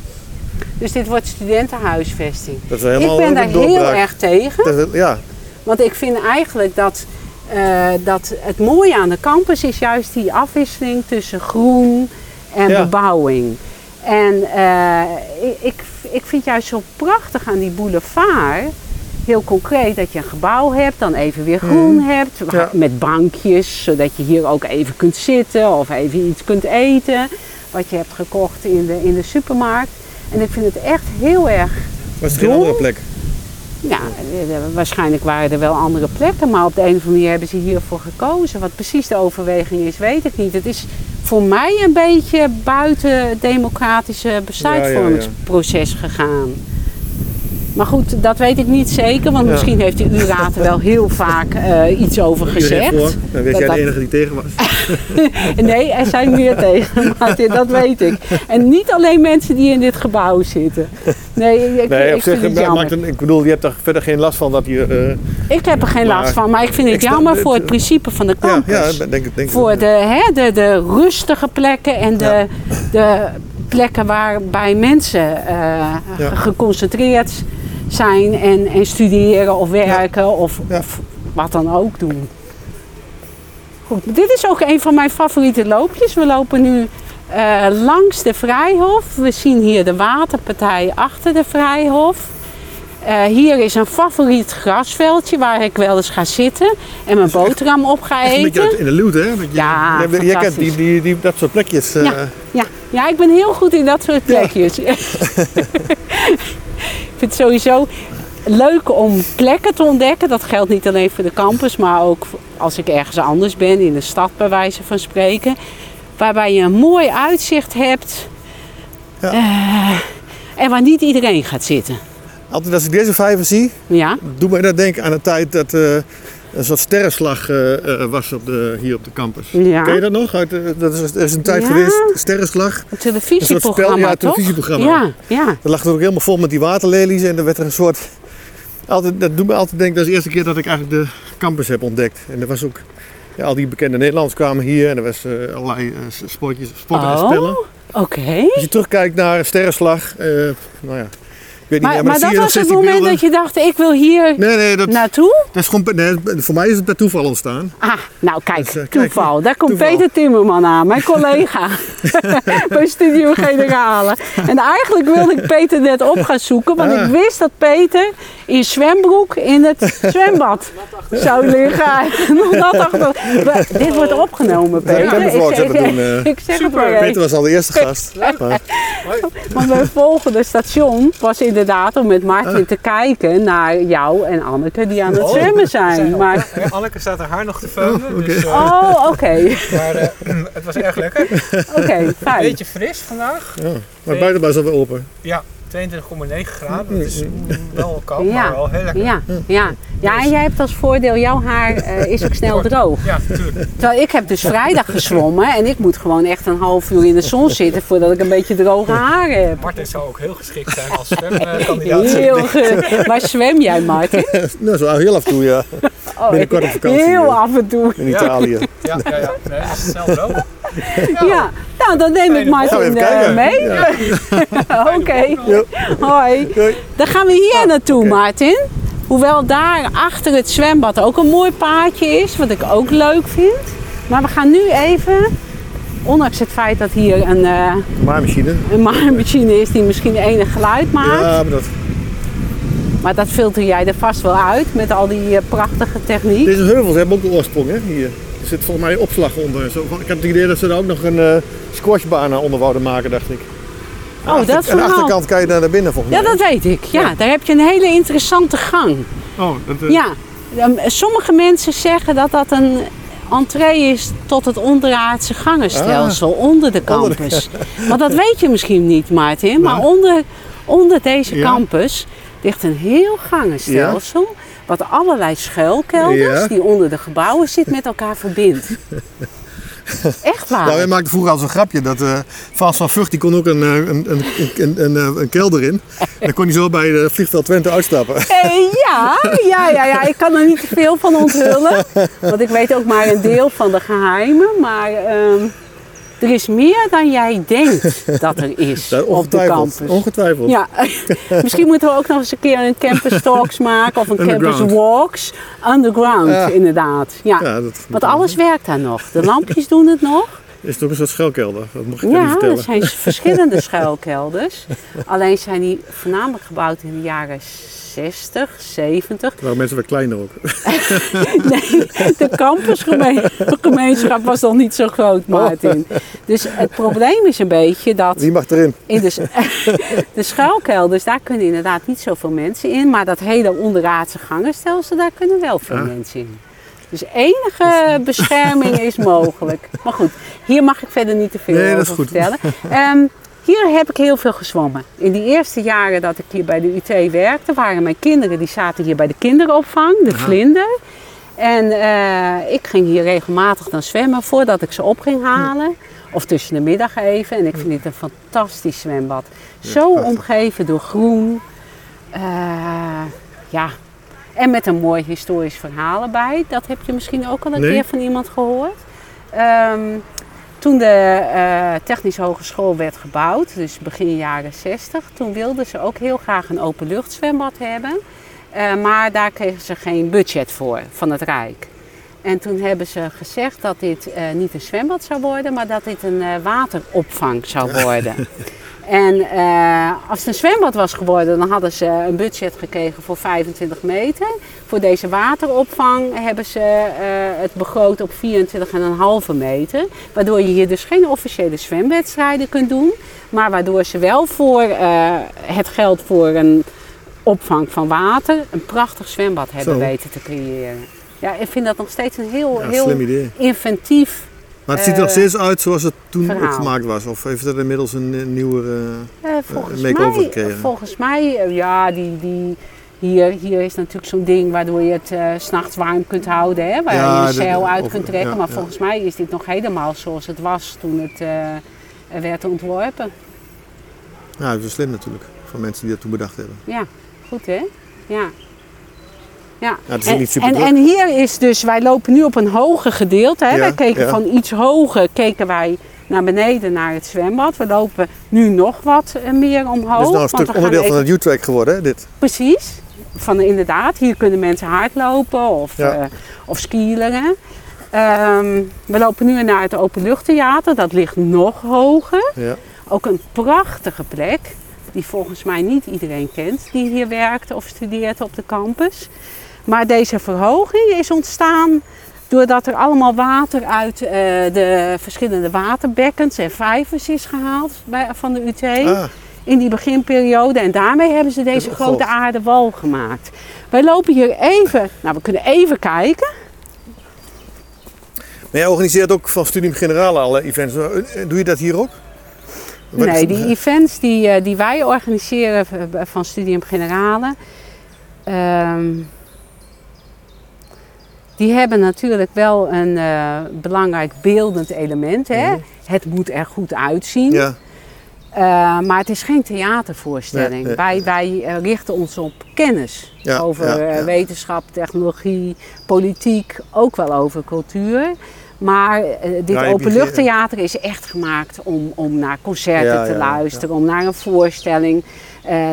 Speaker 2: Dus dit wordt studentenhuisvesting.
Speaker 1: Dat is wel helemaal
Speaker 2: ik ben daar heel erg tegen.
Speaker 1: Dat is- ja,
Speaker 2: Want ik vind eigenlijk dat, eh, dat het mooie aan de campus is juist die afwisseling tussen groen en
Speaker 1: Ja.
Speaker 2: bebouwing. En eh, ik, ik, vind juist zo prachtig aan die boulevard, heel concreet, dat je een gebouw hebt, dan even weer groen hebt,
Speaker 1: Mhm. Ja.
Speaker 2: met bankjes, zodat je hier ook even kunt zitten of even iets kunt eten, wat je hebt gekocht in de, in de supermarkt. En ik vind het echt heel erg
Speaker 1: was er geen andere plek.
Speaker 2: Ja, eh, waarschijnlijk waren er wel andere plekken, maar op de een of andere manier hebben ze hiervoor gekozen. Wat precies de overweging is, weet ik niet. Het is voor mij een beetje buiten het democratische besluitvormingsproces gegaan. Maar goed, dat weet ik niet zeker, want
Speaker 1: Ja.
Speaker 2: misschien heeft de U-raad er wel heel vaak eh, iets over gezegd.
Speaker 1: voor. Dan weet jij
Speaker 2: dat-
Speaker 1: de enige die tegen was.
Speaker 2: Nee, er zijn meer tegen, Martin, dat weet ik. En niet alleen mensen die in dit gebouw zitten. Nee, ik,
Speaker 1: Nee,
Speaker 2: ik
Speaker 1: op zich
Speaker 2: vind het
Speaker 1: maakt
Speaker 2: jammer.
Speaker 1: een, ik bedoel, je hebt daar verder geen last van dat hier. eh,
Speaker 2: Ik heb er geen last van, maar ik vind het jammer voor het principe van de
Speaker 1: ja,
Speaker 2: campus.
Speaker 1: ja, denk, denk, denk
Speaker 2: voor de, hè, de, de rustige plekken en de,
Speaker 1: Ja.
Speaker 2: de plekken waarbij mensen
Speaker 1: Ja.
Speaker 2: geconcentreerd zijn en, en studeren of werken of,
Speaker 1: Ja.
Speaker 2: of wat dan ook doen. Goed, dit is ook een van mijn favoriete loopjes. We lopen nu eh, langs de Vrijhof. We zien hier de waterpartij achter de Vrijhof. Eh, hier is een favoriet grasveldje waar ik wel eens ga zitten en mijn boterham op ga
Speaker 1: Echt een beetje
Speaker 2: eten.
Speaker 1: in de luwte, hè? Je,
Speaker 2: Ja,
Speaker 1: jij, jij kent die, die, die, dat soort plekjes. eh,
Speaker 2: Ja. Ja, ja, ik ben heel goed in dat soort plekjes. vind het sowieso leuk om plekken te ontdekken. Dat geldt niet alleen voor de campus, maar ook als ik ergens anders ben, in de stad bij wijze van spreken. Waarbij je een mooi uitzicht hebt
Speaker 1: Ja.
Speaker 2: eh, en waar niet iedereen gaat zitten.
Speaker 1: Altijd als ik deze vijver zie,
Speaker 2: Ja,
Speaker 1: doe mij dat denken aan de tijd dat eh, een soort sterrenslag eh, eh, was op de, hier op de campus.
Speaker 2: Ja.
Speaker 1: Ken je dat nog? Uit, dat is, er is een tijd
Speaker 2: Ja.
Speaker 1: geweest, sterrenslag.
Speaker 2: een televisieprogramma,
Speaker 1: spel- ja, televisieprogramma.
Speaker 2: Ja, ja.
Speaker 1: Dat lag er ook helemaal vol met die waterlelies en er werd er een soort... Altijd, dat doet me altijd denken, dat is de eerste keer dat ik eigenlijk de campus heb ontdekt. En er was ook... Ja, al die bekende Nederlanders kwamen hier en er was allerlei sportjes, sporten en
Speaker 2: Oh,
Speaker 1: spellen.
Speaker 2: oké.
Speaker 1: Als je terugkijkt naar sterrenslag, nou ja, niet
Speaker 2: Maar,
Speaker 1: meer,
Speaker 2: maar dat was het moment
Speaker 1: beelden.
Speaker 2: dat je dacht, ik wil hier
Speaker 1: Nee, nee, dat,
Speaker 2: naartoe?
Speaker 1: dat is gewoon, nee, voor mij is het per toeval ontstaan.
Speaker 2: Ah, nou kijk,
Speaker 1: Dus, eh, kijk,
Speaker 2: toeval. Daar komt
Speaker 1: toeval.
Speaker 2: Peter Timmerman aan, mijn collega bij Studio Generale. En eigenlijk wilde ik Peter net op gaan zoeken, want
Speaker 1: Ah.
Speaker 2: ik wist dat Peter in zwembroek in het zwembad zou liggen. Nog nat achter. We- Dit wordt opgenomen,
Speaker 1: Ja,
Speaker 2: Peter. ik,
Speaker 1: hebben doen, eh.
Speaker 2: ik zeg het maar
Speaker 1: Peter was al de eerste gast. Maar,
Speaker 2: Want mijn volgende station was inderdaad om met Martin te kijken naar jou en Anneke die aan het
Speaker 4: Oh.
Speaker 2: zwemmen zijn. Maar,
Speaker 4: Ja, Anneke staat er haar nog te filmen.
Speaker 1: Oh, oké.
Speaker 4: dus, eh,
Speaker 2: oh, oké.
Speaker 4: maar eh, het was erg lekker.
Speaker 2: Oké, fijn.
Speaker 4: Beetje fris vandaag.
Speaker 1: ja. maar buiten was alweer open.
Speaker 4: Ja, 22,9 graden. Dat is wel koud,
Speaker 2: Ja.
Speaker 4: maar wel heel lekker.
Speaker 2: Ja, ja. ja, en jij hebt als voordeel, jouw haar eh, is ook snel droog.
Speaker 4: Ja, natuurlijk.
Speaker 2: Terwijl ik heb dus vrijdag gezwommen en ik moet gewoon echt een half uur in de zon zitten voordat ik een beetje droge haren heb.
Speaker 4: Martin zou ook heel geschikt zijn als zwemkandidaat.
Speaker 2: Heel ge- Waar zwem jij, Martin?
Speaker 1: Nou, zo heel af en toe, ja.
Speaker 2: Oh,
Speaker 1: Binnenkort op vakantie,
Speaker 2: Heel
Speaker 1: ja.
Speaker 2: af en toe.
Speaker 1: In
Speaker 4: Ja.
Speaker 1: Italië.
Speaker 4: Ja, ja, ja. Nee, dat is snel droog.
Speaker 2: Ja, nou dan neem ik Martin
Speaker 1: even
Speaker 2: eh, mee.
Speaker 1: Ja.
Speaker 2: Oké,
Speaker 1: Ja.
Speaker 2: hoi.
Speaker 1: Doei.
Speaker 2: Dan gaan we hier naartoe, Martin. Hoewel daar achter het zwembad ook een mooi paadje is, wat ik ook leuk vind. Maar we gaan nu even, ondanks het feit dat hier een, eh
Speaker 1: Maaimachine.
Speaker 2: een maaimachine is die misschien enig geluid maakt.
Speaker 1: Ja, maar dat...
Speaker 2: Maar dat filter jij er vast wel uit met al die eh, prachtige techniek.
Speaker 1: Deze heuvels hebben ook oorsprong, hè, hier. Er zit volgens mij opslag onder. Zo, ik had het idee dat ze er ook nog een eh, squashbaan onder wouden maken, dacht ik.
Speaker 2: Oh, dat
Speaker 1: Aan de
Speaker 2: verhaal.
Speaker 1: achterkant kan je daar naar binnen, volgens
Speaker 2: Ja, dat weet ik. Ja,
Speaker 1: Ja.
Speaker 2: daar heb je een hele interessante gang.
Speaker 1: Oh, dat, eh,
Speaker 2: Ja, um, sommige mensen zeggen dat dat een entree is tot het onderaardse gangenstelsel onder de
Speaker 1: Ah. Onder de-
Speaker 2: campus. Want dat weet je misschien niet, Maarten. Maar
Speaker 1: Maar-
Speaker 2: onder, onder deze
Speaker 1: Ja.
Speaker 2: campus ligt een heel gangenstelsel. Wat allerlei schuilkelders
Speaker 1: Ja.
Speaker 2: die onder de gebouwen zit met elkaar verbindt. Echt waar.
Speaker 1: Nou, wij maakten vroeger al zo'n grapje dat eh Frans van Vught die kon ook een, eh, een, een, een, een, een, een kelder in. En dan kon hij zo bij de vliegveld Twente uitstappen.
Speaker 2: Eh, ja, ja, ja, ja, ik kan er niet te veel van onthullen. Want ik weet ook maar een deel van de geheimen. Maar ehm, er is meer dan jij denkt dat er is op de campus.
Speaker 1: Ongetwijfeld.
Speaker 2: Ja, misschien moeten we ook nog eens een keer een campus talks maken of een campus walks. Underground,
Speaker 1: Ja.
Speaker 2: inderdaad. Ja.
Speaker 1: Ja, dat
Speaker 2: Want alles werkt daar nog. De lampjes doen het nog.
Speaker 1: is toch een soort schuilkelder. Dat mocht ik niet
Speaker 2: Ja, er
Speaker 1: vertellen.
Speaker 2: zijn verschillende schuilkelders. Alleen zijn die voornamelijk gebouwd in de jaren 60, 70.
Speaker 1: Er waren mensen wat kleiner ook.
Speaker 2: Nee, de campusgemeenschap was nog niet zo groot, Martin. Dus het probleem is een beetje dat
Speaker 1: Wie mag erin?
Speaker 2: in de, de schuilkelders, daar kunnen inderdaad niet zoveel mensen in. Maar dat hele onderaardse gangenstelsel, daar kunnen wel veel
Speaker 1: Ah.
Speaker 2: mensen in. Dus enige bescherming is mogelijk. Maar goed, hier mag ik verder niet te veel
Speaker 1: Nee, dat
Speaker 2: over
Speaker 1: is goed.
Speaker 2: vertellen. Ehm, hier heb ik heel veel gezwommen. In die eerste jaren dat ik hier bij de UT werkte, waren mijn kinderen, die zaten hier bij de kinderopvang, de Vlinder. En eh, ik ging hier regelmatig dan zwemmen voordat ik ze op ging halen. Of tussen de middag even. En ik vind dit een fantastisch zwembad. Zo omgeven door groen. Eh, ja. En met een mooi historisch verhaal erbij. Dat heb je misschien ook al een
Speaker 1: Nee.
Speaker 2: keer van iemand gehoord. Ehm, toen de eh, Technische Hogeschool werd gebouwd, dus begin jaren 60, toen wilden ze ook heel graag een openluchtzwembad hebben. Eh, maar daar kregen ze geen budget voor van het Rijk. En toen hebben ze gezegd dat dit eh, niet een zwembad zou worden, maar dat dit een eh, wateropvang zou worden. En eh, als het een zwembad was geworden, dan hadden ze een budget gekregen voor 25 meter. Voor deze wateropvang hebben ze het begroot op 24,5 meter. Waardoor je hier dus geen officiële zwemwedstrijden kunt doen. Maar waardoor ze wel voor het geld voor een opvang van water een prachtig zwembad hebben
Speaker 1: Zo.
Speaker 2: weten te creëren. Ja, ik vind dat nog steeds een heel,
Speaker 1: Ja,
Speaker 2: heel
Speaker 1: idee.
Speaker 2: inventief
Speaker 1: Maar het ziet er nog
Speaker 2: Eh,
Speaker 1: steeds uit zoals het toen
Speaker 2: verhaal.
Speaker 1: gemaakt was. Of heeft het inmiddels een, nieuwe... eh,
Speaker 2: Eh, volgens,
Speaker 1: make-over gekregen.
Speaker 2: volgens mij, ja, die, die, hier, hier is natuurlijk zo'n ding waardoor je het s s'nachts warm kunt houden, hè, waar
Speaker 1: Ja,
Speaker 2: je de
Speaker 1: de-
Speaker 2: zeil uit kunt trekken.
Speaker 1: ja,
Speaker 2: maar
Speaker 1: ja.
Speaker 2: volgens mij is dit nog helemaal zoals het was toen het werd ontworpen.
Speaker 1: ja, dat is slim natuurlijk. Van mensen die dat toen bedacht hebben.
Speaker 2: Ja, goed hè? Ja. Ja.
Speaker 1: Is
Speaker 2: en,
Speaker 1: niet super
Speaker 2: en, hier is dus, wij lopen nu op een hoger gedeelte. Hè?
Speaker 1: Ja,
Speaker 2: wij keken
Speaker 1: ja.
Speaker 2: van iets hoger, keken wij naar beneden naar het zwembad. We lopen nu nog wat eh, meer omhoog.
Speaker 1: Het is nou een stuk onderdeel van het U-track geworden, hè, dit.
Speaker 2: Precies. Van inderdaad, hier kunnen mensen hardlopen of,
Speaker 1: Ja.
Speaker 2: eh, of skileren. Ehm, we lopen nu naar het Openluchttheater, dat ligt nog hoger.
Speaker 1: Ja.
Speaker 2: Ook een prachtige plek, die volgens mij niet iedereen kent die hier werkt of studeert op de campus. Maar deze verhoging is ontstaan doordat er allemaal water uit eh, de verschillende waterbekkens en vijvers is gehaald bij, van de UT
Speaker 1: Ah,
Speaker 2: in die beginperiode. En daarmee hebben ze deze grote aardewal gemaakt. Wij lopen hier even, nou we kunnen even kijken.
Speaker 1: maar jij organiseert ook van Studium Generale alle events. Eh, Doe je dat hier ook? Wat
Speaker 2: Nee, die events die, eh, die wij organiseren van Studium Generale, ehm, die hebben natuurlijk wel een eh, belangrijk beeldend element. Hè?
Speaker 1: Mhm.
Speaker 2: Het moet er goed uitzien.
Speaker 1: Ja,
Speaker 2: Eh, maar het is geen theatervoorstelling.
Speaker 1: Nee, nee,
Speaker 2: wij
Speaker 1: nee.
Speaker 2: wij eh, richten ons op kennis
Speaker 1: Ja,
Speaker 2: over
Speaker 1: ja, ja.
Speaker 2: wetenschap, technologie, politiek, ook wel over cultuur. Maar eh, dit openluchttheater is echt gemaakt om, om naar concerten te luisteren, om naar een voorstelling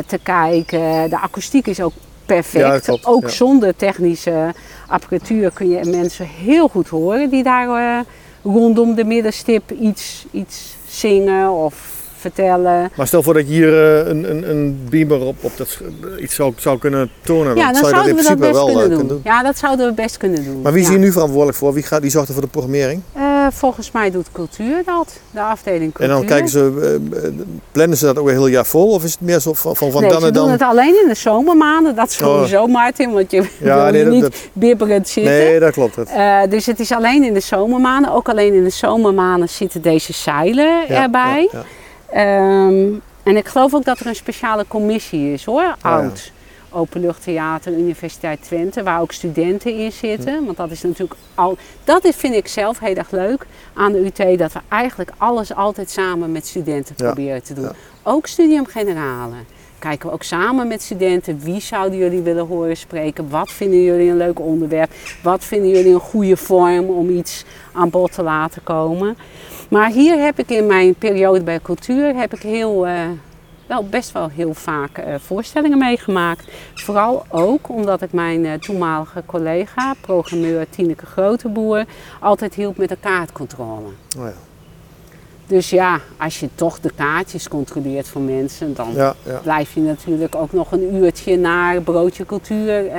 Speaker 2: te kijken. De akoestiek is ook perfect. Ook zonder technische apparatuur kun je mensen heel goed horen die daar eh, rondom de middenstip iets, iets zingen of vertellen.
Speaker 1: Maar stel voor dat je hier eh, een, een, een beamer op, op dat, iets zou, zou kunnen tonen.
Speaker 2: Ja, dan
Speaker 1: zou je
Speaker 2: zouden we dat
Speaker 1: in principe
Speaker 2: best
Speaker 1: wel
Speaker 2: kunnen
Speaker 1: eh,
Speaker 2: doen. Ja, dat zouden we best kunnen doen.
Speaker 1: Maar wie is
Speaker 2: ja.
Speaker 1: hier nu verantwoordelijk voor? Wie, gaat, die zorgt er voor de programmering?
Speaker 2: Eh, volgens mij doet cultuur dat, de afdeling cultuur.
Speaker 1: En dan kijken ze, eh, eh, plannen ze dat ook weer heel jaar vol? Of is het meer zo van, van, van
Speaker 2: nee,
Speaker 1: dan
Speaker 2: ze
Speaker 1: en
Speaker 2: doen
Speaker 1: dan?
Speaker 2: het alleen in de zomermaanden. Dat is sowieso, Martin, want je
Speaker 1: Ja,
Speaker 2: wil
Speaker 1: nee, dat-
Speaker 2: niet
Speaker 1: dat-
Speaker 2: bibberend zitten.
Speaker 1: nee, dat klopt.
Speaker 2: Eh, dus het is alleen in de zomermaanden. Ook alleen in de zomermaanden zitten deze zeilen
Speaker 1: Ja,
Speaker 2: erbij.
Speaker 1: ja.
Speaker 2: Ehm, en ik geloof ook dat er een speciale commissie is hoor,
Speaker 1: Oh, ja.
Speaker 2: oud. Openluchttheater, Universiteit Twente, waar ook studenten in zitten.
Speaker 1: Hm.
Speaker 2: Want dat is natuurlijk al. Dat is, vind ik zelf heel erg leuk aan de UT, dat we eigenlijk alles altijd samen met studenten
Speaker 1: Ja,
Speaker 2: proberen te doen.
Speaker 1: ja.
Speaker 2: Ook Studium Generale. Kijken we ook samen met studenten wie zouden jullie willen horen spreken? Wat vinden jullie een leuk onderwerp? Wat vinden jullie een goede vorm om iets aan bod te laten komen? Maar hier heb ik in mijn periode bij cultuur heb ik heel, eh, wel best wel heel vaak eh, voorstellingen meegemaakt. Vooral ook omdat ik mijn eh, toenmalige collega, programmeur Tineke Groteboer, altijd hielp met de kaartcontrole.
Speaker 1: Oh, ja.
Speaker 2: Dus ja, als je toch de kaartjes controleert van mensen, dan
Speaker 1: Ja, ja.
Speaker 2: blijf je natuurlijk ook nog een uurtje naar Broodje Cultuur
Speaker 1: Wat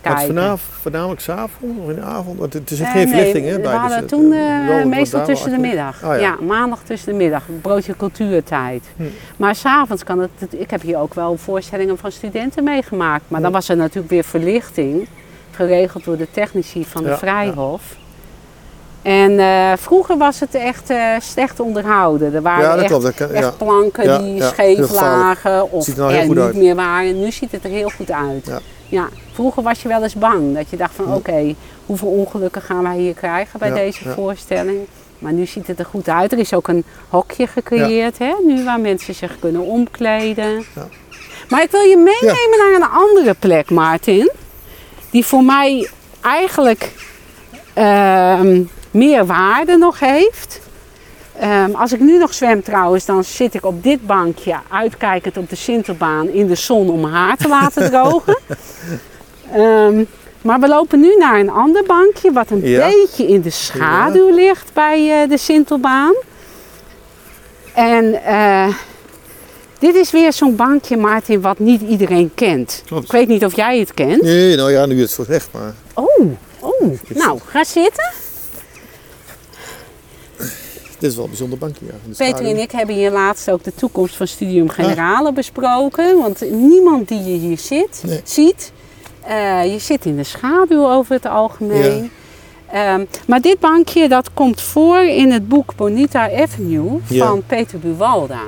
Speaker 2: kijken.
Speaker 1: vanavond, voornamelijk s'avond of in de avond? Want het is
Speaker 2: Eh,
Speaker 1: geen verlichting
Speaker 2: nee,
Speaker 1: hè?
Speaker 2: We
Speaker 1: bij, dus
Speaker 2: hadden toen
Speaker 1: eh,
Speaker 2: meestal tussen de middag.
Speaker 1: Oh, ja.
Speaker 2: ja. maandag tussen de middag. Broodje cultuurtijd.
Speaker 1: Hm.
Speaker 2: Maar s'avonds kan het. Ik heb hier ook wel voorstellingen van studenten meegemaakt. Maar dan
Speaker 1: Hm.
Speaker 2: was er natuurlijk weer verlichting. Geregeld door de technici van de Vrijhof. En eh, vroeger was het echt eh, slecht onderhouden. Er waren
Speaker 1: Ja,
Speaker 2: echt,
Speaker 1: klopt. Dat kan,
Speaker 2: echt
Speaker 1: ja.
Speaker 2: planken
Speaker 1: Ja,
Speaker 2: die scheef lagen of
Speaker 1: er nou heel
Speaker 2: er niet
Speaker 1: uit.
Speaker 2: meer waren. Nu ziet het er heel goed uit.
Speaker 1: Ja.
Speaker 2: Vroeger was je wel eens bang. Dat je dacht van oké, hoeveel ongelukken gaan wij hier krijgen bij deze voorstelling. Maar nu ziet het er goed uit. Er is ook een hokje gecreëerd hè, nu waar mensen zich kunnen omkleden.
Speaker 1: Ja.
Speaker 2: Maar ik wil je meenemen naar een andere plek, Martin. Die voor mij eigenlijk ehm, meer waarde nog heeft. Ehm, als ik nu nog zwem trouwens, dan zit ik op dit bankje uitkijkend op de Sinterbaan in de zon om mijn haar te laten drogen. Ehm, maar we lopen nu naar een ander bankje wat een
Speaker 1: Ja.
Speaker 2: beetje in de schaduw ligt bij eh, de Sintelbaan. En eh, dit is weer zo'n bankje, Martin, wat niet iedereen kent.
Speaker 1: Klopt.
Speaker 2: Ik weet niet of jij het kent.
Speaker 1: Nee, nou ja, nu je het zo zegt, maar
Speaker 2: Oh, oh. Nou, ga zitten.
Speaker 1: Dit is wel een bijzonder bankje. Ja.
Speaker 2: Peter en ik hebben hier laatst ook de toekomst van Studium Generale besproken. Want niemand die je hier zit,
Speaker 1: Nee.
Speaker 2: ziet. eh, je zit in de schaduw over het algemeen. Ehm, maar dit bankje dat komt voor in het boek Bonita Avenue
Speaker 1: Ja.
Speaker 2: van Peter Buwalda.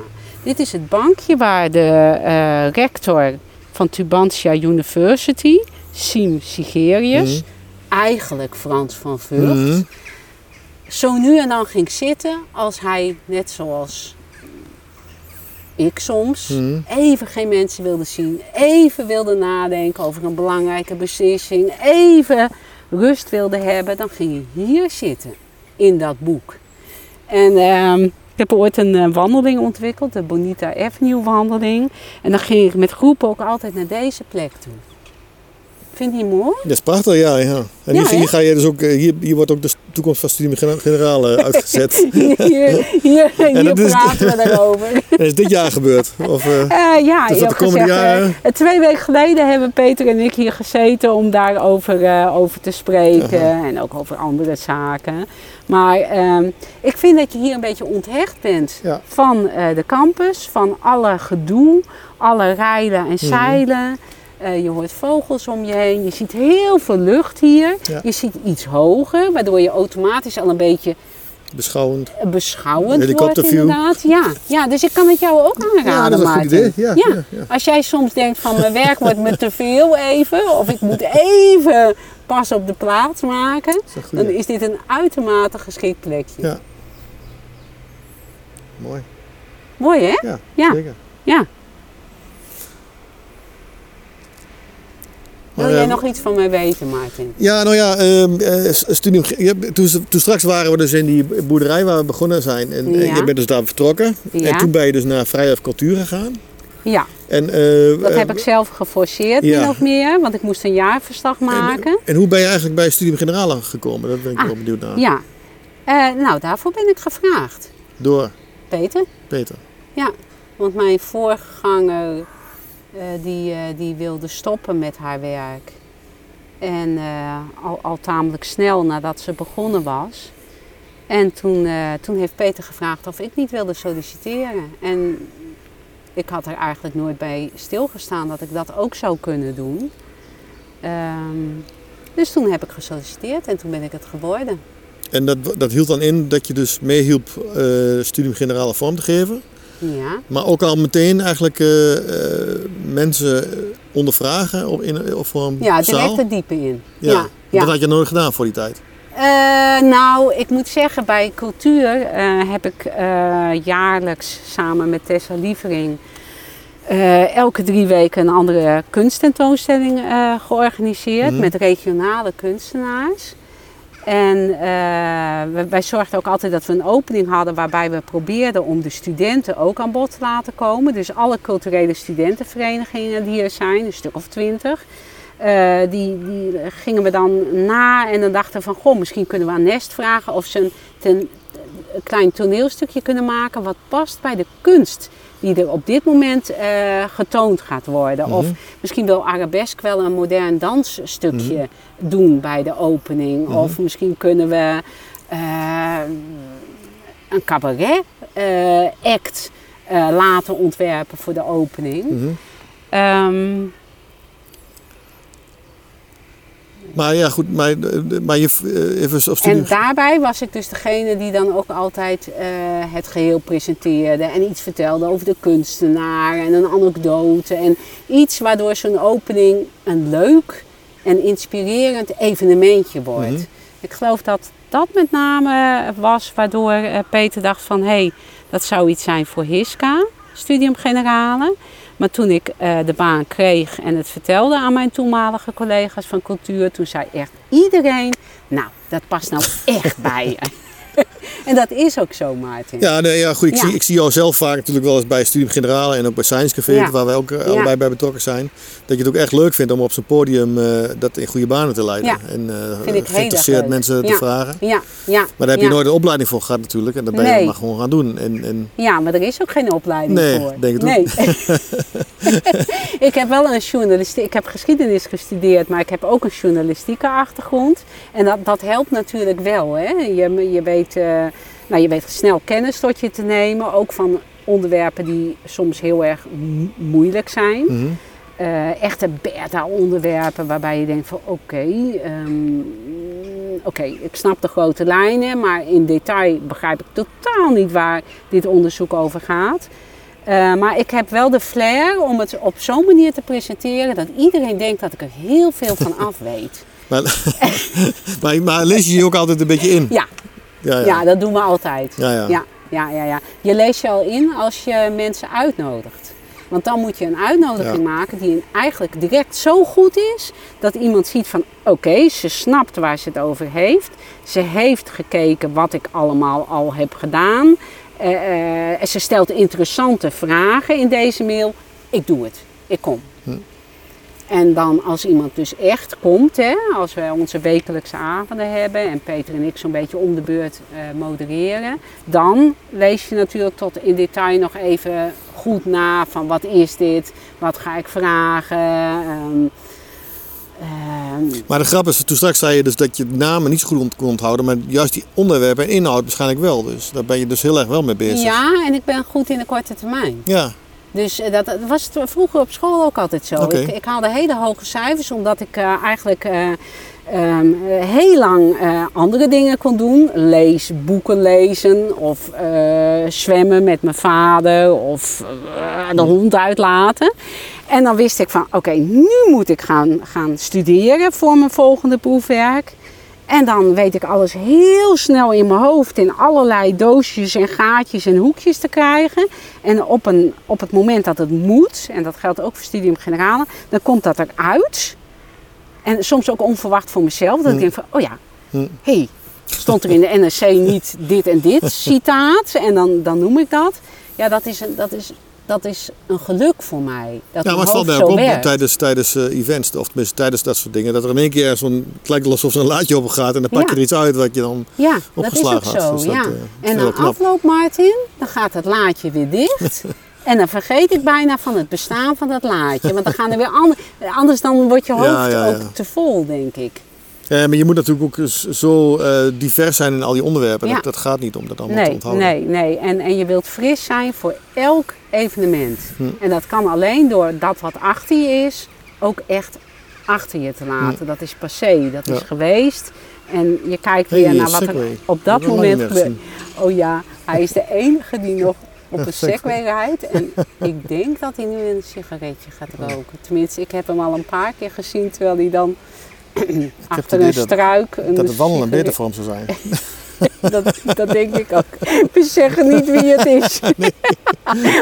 Speaker 2: Dit is het bankje waar de eh, rector van Tubantia University, Siem Sigerius, eigenlijk Frans van Vught,
Speaker 1: Mhm.
Speaker 2: Zo nu en dan ging zitten als hij, net zoals ik soms,
Speaker 1: Mhm.
Speaker 2: even geen mensen wilde zien, even wilde nadenken over een belangrijke beslissing, even rust wilde hebben, dan ging hij hier zitten in dat boek. En ehm, ik heb ooit een eh, wandeling ontwikkeld, de Bonita Avenue wandeling. En dan ging ik met groepen ook altijd naar deze plek toe. Vind je die mooi?
Speaker 1: Dat is prachtig, ja. ja. En
Speaker 2: Ja,
Speaker 1: hier, ga je dus ook, eh, hier, hier wordt ook de toekomst van Studium Gen- Generaal eh, uitgezet.
Speaker 2: Hier, hier, hier,
Speaker 1: is-
Speaker 2: praten we daarover.
Speaker 1: dat is dit jaar gebeurd. Of, eh,
Speaker 2: ja,
Speaker 1: Dus
Speaker 2: je
Speaker 1: dat
Speaker 2: hebt
Speaker 1: de komende jaren-
Speaker 2: twee weken geleden hebben Peter en ik hier gezeten om daarover over te spreken. En ook over andere zaken. Maar ehm, ik vind dat je hier een beetje onthecht bent
Speaker 1: Ja.
Speaker 2: van de campus, van alle gedoe, alle rijden
Speaker 1: Mhm.
Speaker 2: en zeilen. Eh, je hoort vogels om je heen. Je ziet heel veel lucht hier.
Speaker 1: Ja.
Speaker 2: Je ziet iets hoger, waardoor je automatisch al een beetje
Speaker 1: beschouwend.
Speaker 2: beschouwend wordt
Speaker 1: Helikopterview.
Speaker 2: inderdaad. Ja, ja, dus ik kan het jou ook aanraden,
Speaker 1: Ja, dat is een goed idee. Ja, ja, ja.
Speaker 2: Als jij soms denkt van mijn werk wordt me te veel even, of ik moet even pas op de plaats maken,
Speaker 1: is
Speaker 2: dan is dit een uitermate geschikt plekje.
Speaker 1: Ja. Mooi.
Speaker 2: Mooi hè?
Speaker 1: Ja,
Speaker 2: Ja.
Speaker 1: zeker.
Speaker 2: Ja. Wil jij
Speaker 1: eh,
Speaker 2: nog iets van mij weten, Maarten?
Speaker 1: Ja, nou ja, ehm, eh, s- studium, je hebt- toen, toen straks waren we dus in die boerderij waar we begonnen zijn. En eh,
Speaker 2: Ja.
Speaker 1: je bent dus daar vertrokken.
Speaker 2: Ja.
Speaker 1: En toen ben je dus naar Vrijheid Cultuur gegaan.
Speaker 2: Ja,
Speaker 1: En, eh,
Speaker 2: dat
Speaker 1: eh,
Speaker 2: heb ik zelf geforceerd,
Speaker 1: ja.
Speaker 2: min of meer, want ik moest een jaarverslag maken.
Speaker 1: En, en hoe ben je eigenlijk bij Studium Generale gekomen? Dat ben ik
Speaker 2: Ah,
Speaker 1: wel benieuwd naar.
Speaker 2: Ja, Eh, nou daarvoor ben ik gevraagd.
Speaker 1: Door
Speaker 2: Peter?
Speaker 1: Peter.
Speaker 2: Ja, want mijn voorganger eh, die, eh, die wilde stoppen met haar werk. En eh, al, al tamelijk snel nadat ze begonnen was. En toen, eh, toen heeft Peter gevraagd of ik niet wilde solliciteren. En ik had er eigenlijk nooit bij stilgestaan dat ik dat ook zou kunnen doen. Ehm, dus toen heb ik gesolliciteerd en toen ben ik het geworden.
Speaker 1: En dat, dat hield dan in dat je dus meehielp eh Studium Generale vorm te geven.
Speaker 2: Ja,
Speaker 1: Maar ook al meteen eigenlijk eh, eh, mensen ondervragen op, in, of voor een
Speaker 2: ja direct er diepe in.
Speaker 1: Ja.
Speaker 2: ja, ja.
Speaker 1: Dat had je nooit gedaan voor die tijd.
Speaker 2: Eh, nou, ik moet zeggen, bij cultuur heb ik jaarlijks samen met Tessa Lievering elke drie weken een andere kunsttentoonstelling georganiseerd
Speaker 1: Mhm.
Speaker 2: met regionale kunstenaars. En eh, wij, zorgden ook altijd dat we een opening hadden waarbij we probeerden om de studenten ook aan bod te laten komen. Dus alle culturele studentenverenigingen die er zijn, een stuk of twintig. Eh, die, die gingen we dan na en dan dachten van, goh, misschien kunnen we aan Nest vragen of ze een, ten, een klein toneelstukje kunnen maken wat past bij de kunst die er op dit moment eh, getoond gaat worden. Of
Speaker 1: Mhm.
Speaker 2: misschien wil Arabesk wel een modern dansstukje doen bij de opening.
Speaker 1: Mhm.
Speaker 2: Of misschien kunnen we eh, een cabaret eh, act laten ontwerpen voor de opening.
Speaker 1: Mhm. Maar ja, goed, maar, maar je eh, even op Studium
Speaker 2: En daarbij was ik dus degene die dan ook altijd eh, het geheel presenteerde en iets vertelde over de kunstenaar en een anekdote en iets waardoor zo'n opening een leuk en inspirerend evenementje wordt.
Speaker 1: Mhm.
Speaker 2: Ik geloof dat dat met name was waardoor eh, Peter dacht van hé, hey, dat zou iets zijn voor Hiska, Studium Generale. Maar toen ik eh, de baan kreeg en het vertelde aan mijn toenmalige collega's van cultuur, toen zei echt iedereen, nou, dat past nou echt bij je. en dat is ook zo, Maarten.
Speaker 1: Ja, nee, ja goed. Ik,
Speaker 2: Ja.
Speaker 1: Zie, ik zie jou zelf vaak natuurlijk wel eens bij Studium Generale en ook bij Science Café,
Speaker 2: Ja.
Speaker 1: waar wij ook eh, allebei bij betrokken zijn. Dat je het ook echt leuk vindt om op zo'n podium eh, dat in goede banen te leiden. En
Speaker 2: erg
Speaker 1: geïnteresseerd mensen te vragen.
Speaker 2: Ja, ja.
Speaker 1: Maar daar heb je nooit een opleiding voor gehad natuurlijk. En dat ben je
Speaker 2: Nee.
Speaker 1: maar gewoon gaan doen. En, en
Speaker 2: Ja, maar er is ook geen opleiding
Speaker 1: Nee,
Speaker 2: voor.
Speaker 1: denk het
Speaker 2: nee. ik heb wel een journalistiek, ik heb geschiedenis gestudeerd, maar ik heb ook een journalistieke achtergrond. En dat, dat helpt natuurlijk wel. Hè? Je, je, weet, eh, nou, je weet snel kennis tot je te nemen, ook van onderwerpen die soms heel erg mo- moeilijk zijn. Eh, echte beta-onderwerpen waarbij je denkt van oké, ehm, oké, ik snap de grote lijnen, maar in detail begrijp ik totaal niet waar dit onderzoek over gaat. Eh, maar ik heb wel de flair om het op zo'n manier te presenteren dat iedereen denkt dat ik er heel veel van af weet.
Speaker 1: maar, maar, maar lees je je ook altijd een beetje in?
Speaker 2: Ja,
Speaker 1: Ja, ja.
Speaker 2: ja dat doen we altijd.
Speaker 1: Ja, ja.
Speaker 2: Ja, ja, ja, ja. Je leest je al in als je mensen uitnodigt. Want dan moet je een uitnodiging maken die eigenlijk direct zo goed is dat iemand ziet van oké, ze snapt waar ze het over heeft. Ze heeft gekeken wat ik allemaal al heb gedaan. En ze stelt interessante vragen in deze mail. Ik doe het. Ik kom. En dan als iemand dus echt komt, hè, als we onze wekelijkse avonden hebben en Peter en ik zo'n beetje om de beurt eh, modereren, dan lees je natuurlijk tot in detail nog even goed na van wat is dit, wat ga ik vragen. ehm, ehm,
Speaker 1: Maar de grap is, toen straks zei je dus dat je de namen niet zo goed kon onthouden, maar juist die onderwerpen en inhoud waarschijnlijk wel. Dus daar ben je dus heel erg wel mee bezig.
Speaker 2: ja, en ik ben goed in de korte termijn.
Speaker 1: Ja,
Speaker 2: Dus eh, dat, dat was het vroeger op school ook altijd zo. Ik, ik haalde hele hoge cijfers omdat ik eh, eigenlijk eh, ehm, eh, heel lang andere dingen kon doen. Lees, boeken lezen of zwemmen met mijn vader of de hond uitlaten. En dan wist ik van oké, nu moet ik gaan, gaan studeren voor mijn volgende proefwerk. En dan weet ik alles heel snel in mijn hoofd in allerlei doosjes en gaatjes en hoekjes te krijgen. En op, een, op het moment dat het moet, en dat geldt ook voor Studium Generale, dan komt dat eruit. En soms ook onverwacht voor mezelf. Dat ik denk van, oh ja,
Speaker 1: Hm.
Speaker 2: hey, stond er in de NRC niet dit en dit citaat. En dan, dan noem ik dat. Ja, dat is een, dat is, dat is een geluk voor mij. Dat
Speaker 1: Ja, maar het valt mij ook op
Speaker 2: werkt.
Speaker 1: tijdens, tijdens eh, events, of tenminste tijdens dat soort dingen, dat er in één keer zo'n, het lijkt alsof een laadje open gaat en dan pak je
Speaker 2: Ja.
Speaker 1: er iets uit wat je dan...
Speaker 2: Ja, dat is
Speaker 1: opgeslagen
Speaker 2: ook
Speaker 1: had.
Speaker 2: zo.
Speaker 1: Dus
Speaker 2: ja.
Speaker 1: eh,
Speaker 2: en
Speaker 1: heel
Speaker 2: na
Speaker 1: knap.
Speaker 2: afloop, Martin, dan gaat het laadje weer dicht. en dan vergeet ik bijna van het bestaan van dat laadje. Want dan gaan er weer andere... Anders dan wordt je hoofd
Speaker 1: Ja, ja, ja.
Speaker 2: ook te vol, denk ik.
Speaker 1: Ja, maar je moet natuurlijk ook zo eh, divers zijn in al die onderwerpen.
Speaker 2: Ja.
Speaker 1: Dat, dat gaat niet om dat allemaal te onthouden.
Speaker 2: nee, nee. En, en je wilt fris zijn voor elk evenement.
Speaker 1: Hm.
Speaker 2: En dat kan alleen door dat wat achter je is, ook echt achter je te laten. Dat is passé, dat is geweest. En je kijkt
Speaker 1: Hey,
Speaker 2: weer naar wat er op dat moment gebeurt. Oh ja, hij is de enige die nog op een.
Speaker 1: Segway
Speaker 2: rijdt. En ik denk dat hij nu een sigaretje gaat roken. Tenminste, ik heb hem al een paar keer gezien terwijl hij dan achter
Speaker 1: idee
Speaker 2: een
Speaker 1: dat-
Speaker 2: struik... Een
Speaker 1: Dat het wandelen beter voor hem zou zijn.
Speaker 2: dat, dat denk ik ook. We zeggen niet wie het is.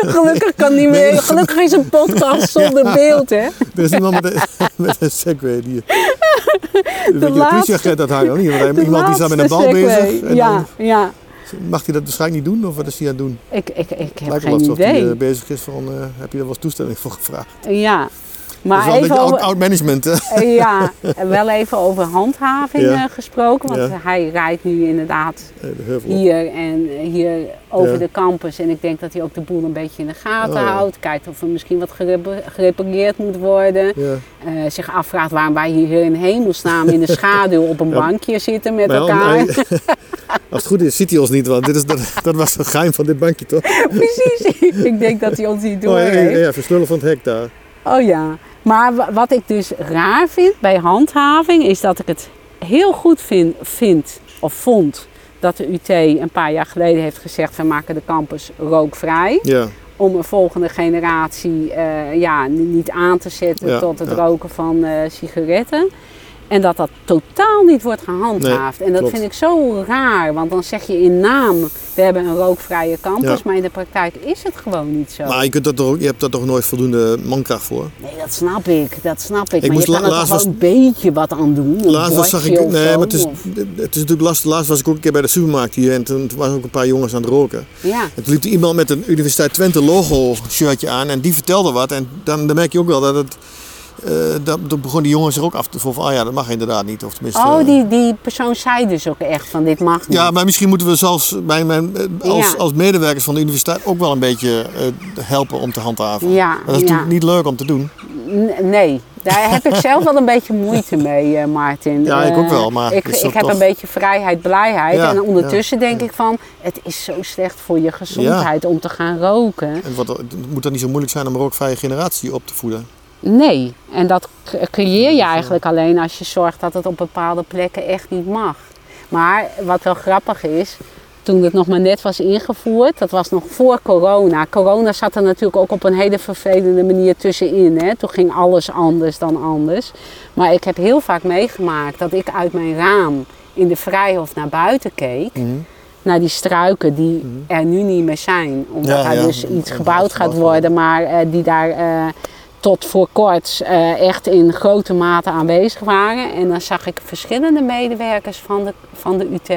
Speaker 2: gelukkig kan niet meer. Gelukkig is een podcast zonder beeld, hè?
Speaker 1: Er is iemand met een, met een segway die... De, de
Speaker 2: laatste-
Speaker 1: dat hangt ook niet. Want hij- iemand die staat met een bal bezig. En
Speaker 2: Ja,
Speaker 1: mag hij dat waarschijnlijk niet doen? Of wat is hij aan het doen?
Speaker 2: Ik, ik, ik heb
Speaker 1: lijkt wel
Speaker 2: geen
Speaker 1: alsof hij
Speaker 2: idee.
Speaker 1: eh, bezig is van... eh, heb je daar wel eens toestemming voor gevraagd?
Speaker 2: Ja. Maar even over,
Speaker 1: oud management. Hè?
Speaker 2: ja, wel even over handhaving
Speaker 1: Ja.
Speaker 2: eh, gesproken. Want
Speaker 1: Ja.
Speaker 2: hij rijdt nu inderdaad
Speaker 1: Eh,
Speaker 2: hier en hier over
Speaker 1: Ja.
Speaker 2: de campus. En ik denk dat hij ook de boel een beetje in de gaten
Speaker 1: Oh,
Speaker 2: houdt. Kijkt of er misschien wat gerepa- gerepareerd moet worden. Eh, zich afvraagt waarom wij hier in hemelsnaam in de schaduw op een bankje zitten met
Speaker 1: Maar
Speaker 2: elkaar.
Speaker 1: als het goed is, ziet hij ons niet. Want dit is, dat, dat was het geheim van dit bankje, toch?
Speaker 2: Precies. ik denk dat hij ons niet door
Speaker 1: Oh, ja, ja, ja, versnullen van het hek daar.
Speaker 2: Oh ja. Maar wa- wat ik dus raar vind bij handhaving is dat ik het heel goed vind, vind of vond dat de UT een paar jaar geleden heeft gezegd: we maken de campus rookvrij.
Speaker 1: Ja.
Speaker 2: Om een volgende generatie eh, ja, ni- niet aan te zetten
Speaker 1: Ja,
Speaker 2: tot het
Speaker 1: ja.
Speaker 2: roken van eh, sigaretten. En dat dat totaal niet wordt gehandhaafd. en dat
Speaker 1: klopt.
Speaker 2: vind ik zo raar. Want dan zeg je in naam, we hebben een rookvrije campus.
Speaker 1: Ja.
Speaker 2: Maar in de praktijk is het gewoon niet zo.
Speaker 1: Maar je, kunt dat toch, je hebt daar toch nooit voldoende mankracht voor?
Speaker 2: Nee, dat snap ik. Dat snap ik.
Speaker 1: Ik
Speaker 2: maar je kan er toch
Speaker 1: was-
Speaker 2: een beetje wat aan doen.
Speaker 1: Laatst was, zag ik, nee,
Speaker 2: zo,
Speaker 1: maar het is,
Speaker 2: of-
Speaker 1: het is natuurlijk lastig. Laatst was ik ook een keer bij de supermarkt hier en toen waren ook een paar jongens aan het roken.
Speaker 2: Ja,
Speaker 1: En toen liep er iemand met een Universiteit Twente logo shirtje aan en die vertelde wat. En dan, dan merk je ook wel dat het, eh dat, begon die jongens er ook af te voelen van, ah ja, dat mag inderdaad niet. Of tenminste,
Speaker 2: oh,
Speaker 1: eh,
Speaker 2: die, die persoon zei dus ook echt van dit mag niet.
Speaker 1: Ja, maar misschien moeten we zelfs bij mijn, eh, als,
Speaker 2: Ja.
Speaker 1: als medewerkers van de universiteit ook wel een beetje helpen om te handhaven.
Speaker 2: Ja,
Speaker 1: dat is
Speaker 2: ja.
Speaker 1: natuurlijk niet leuk om te doen.
Speaker 2: N- nee, daar heb ik zelf wel een beetje moeite mee, eh, Martin.
Speaker 1: Ja, ik ook wel, maar
Speaker 2: ik, ik heb
Speaker 1: toch-
Speaker 2: een beetje vrijheid, blijheid.
Speaker 1: Ja,
Speaker 2: en ondertussen denk ik van, het is zo slecht voor je gezondheid om te gaan roken.
Speaker 1: En wat, het moet dan niet zo moeilijk zijn om een rookvrije generatie op te voeden.
Speaker 2: Nee, en dat cre- creëer je eigenlijk alleen als je zorgt dat het op bepaalde plekken echt niet mag. Maar wat wel grappig is, toen het nog maar net was ingevoerd, dat was nog voor corona. Corona zat er natuurlijk ook op een hele vervelende manier tussenin. Hè? Toen ging alles anders dan anders. Maar ik heb heel vaak meegemaakt dat ik uit mijn raam in de vrijhof naar buiten keek.
Speaker 1: Mhm.
Speaker 2: Naar die struiken die er nu niet meer zijn. Omdat
Speaker 1: Ja,
Speaker 2: er
Speaker 1: ja.
Speaker 2: dus iets gebouwd gaat worden, maar eh, die daar eh, tot voor kort eh, echt in grote mate aanwezig waren. En dan zag ik verschillende medewerkers van de, van de UT.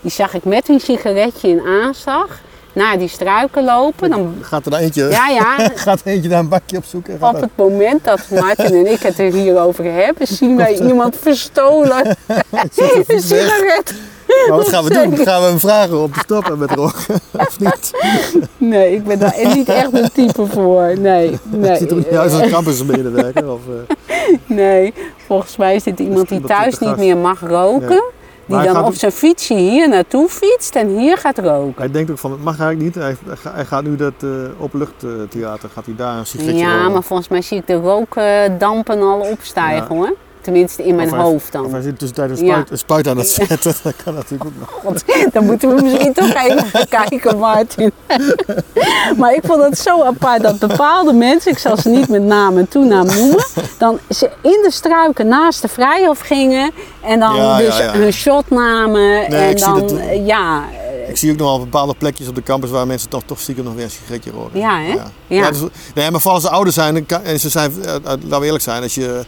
Speaker 2: Die zag ik met een sigaretje in aanslag naar die struiken lopen. Dan,
Speaker 1: Gaat er dan eentje,
Speaker 2: ja, ja,
Speaker 1: gaat eentje daar een bakje op zoeken?
Speaker 2: op het moment dat Martin en ik het er hier over hebben, zien wij iemand verstolen een sigaret.
Speaker 1: Maar wat gaan we doen? Gaan we hem vragen om te stoppen met roken? of niet?
Speaker 2: Nee, ik ben daar niet echt een type voor. Nee, nee.
Speaker 1: Zit er niet juist als campusmedewerker? Of, eh,
Speaker 2: Nee, volgens mij is dit iemand die thuis niet meer mag roken. Die dan op zijn fietsje hier naartoe fietst en hier gaat roken.
Speaker 1: Hij denkt ook van, het mag eigenlijk niet. Hij, hij ga- hij gaat nu dat uh, openluchttheater, gaat hij daar een sigaretje
Speaker 2: Ja,
Speaker 1: roken.
Speaker 2: maar volgens mij zie ik de rookdampen al opstijgen hoor. Tenminste in mijn
Speaker 1: hij-
Speaker 2: hoofd dan.
Speaker 1: Of hij zit tussentijd een
Speaker 2: Ja.
Speaker 1: spuit, aan het zetten. Dat kan natuurlijk ook nog.
Speaker 2: God, dan moeten we misschien toch even kijken, Martin. maar ik vond het zo apart dat bepaalde mensen, ik zal ze niet met naam en toenaam noemen, dan ze in de struiken naast de vrijhof gingen en dan
Speaker 1: Ja,
Speaker 2: dus
Speaker 1: ja,
Speaker 2: hun shot namen. en
Speaker 1: ik zie
Speaker 2: dan,
Speaker 1: dat
Speaker 2: ja,
Speaker 1: Ik zie ook nog wel bepaalde plekjes op de campus waar mensen toch, toch stiekem nog weer een sigaretje roken.
Speaker 2: Ja, hè?
Speaker 1: Ja.
Speaker 2: Ja.
Speaker 1: dus, nee, maar vooral als ze ouder zijn, en ze zijn, eh, eh, laten we eerlijk zijn, als je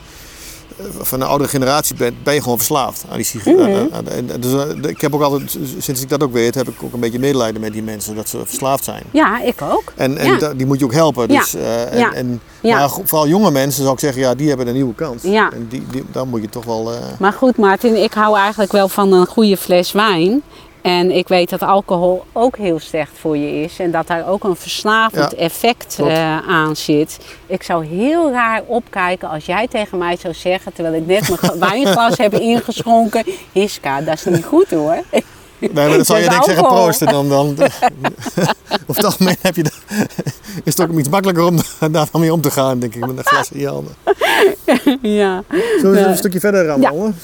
Speaker 1: van een oudere generatie bent, ben je gewoon verslaafd aan die sigaretten.
Speaker 2: Mhm.
Speaker 1: Dus, eh, ik heb ook altijd, sinds ik dat ook weet, heb ik ook een beetje medelijden met die mensen dat ze verslaafd zijn.
Speaker 2: ja, ik ook.
Speaker 1: En, en
Speaker 2: Ja.
Speaker 1: da- die moet je ook helpen.
Speaker 2: Ja.
Speaker 1: Dus, eh, en,
Speaker 2: Ja.
Speaker 1: en,
Speaker 2: Ja.
Speaker 1: Maar vooral jonge mensen zou ik zeggen, ja, die hebben een nieuwe kans.
Speaker 2: Ja.
Speaker 1: En die, die, dan moet je toch wel... eh,
Speaker 2: Maar goed, Martin, ik hou eigenlijk wel van een goede fles wijn. En ik weet dat alcohol ook heel slecht voor je is. En dat daar ook een verslavend
Speaker 1: Ja,
Speaker 2: effect eh, aan zit. Ik zou heel raar opkijken als jij tegen mij zou zeggen... terwijl ik net mijn wijnglas heb ingeschonken... Hiska, dat is niet goed hoor.
Speaker 1: Nee, maar dan zou je
Speaker 2: Met
Speaker 1: denk ik zeggen proosten. Dan, dan, het algemeen heb je de, is het ook iets makkelijker om daar dan mee om te gaan, denk ik, met een glas in je handen.
Speaker 2: ja.
Speaker 1: Zullen we
Speaker 2: Ja.
Speaker 1: een stukje verder rammen?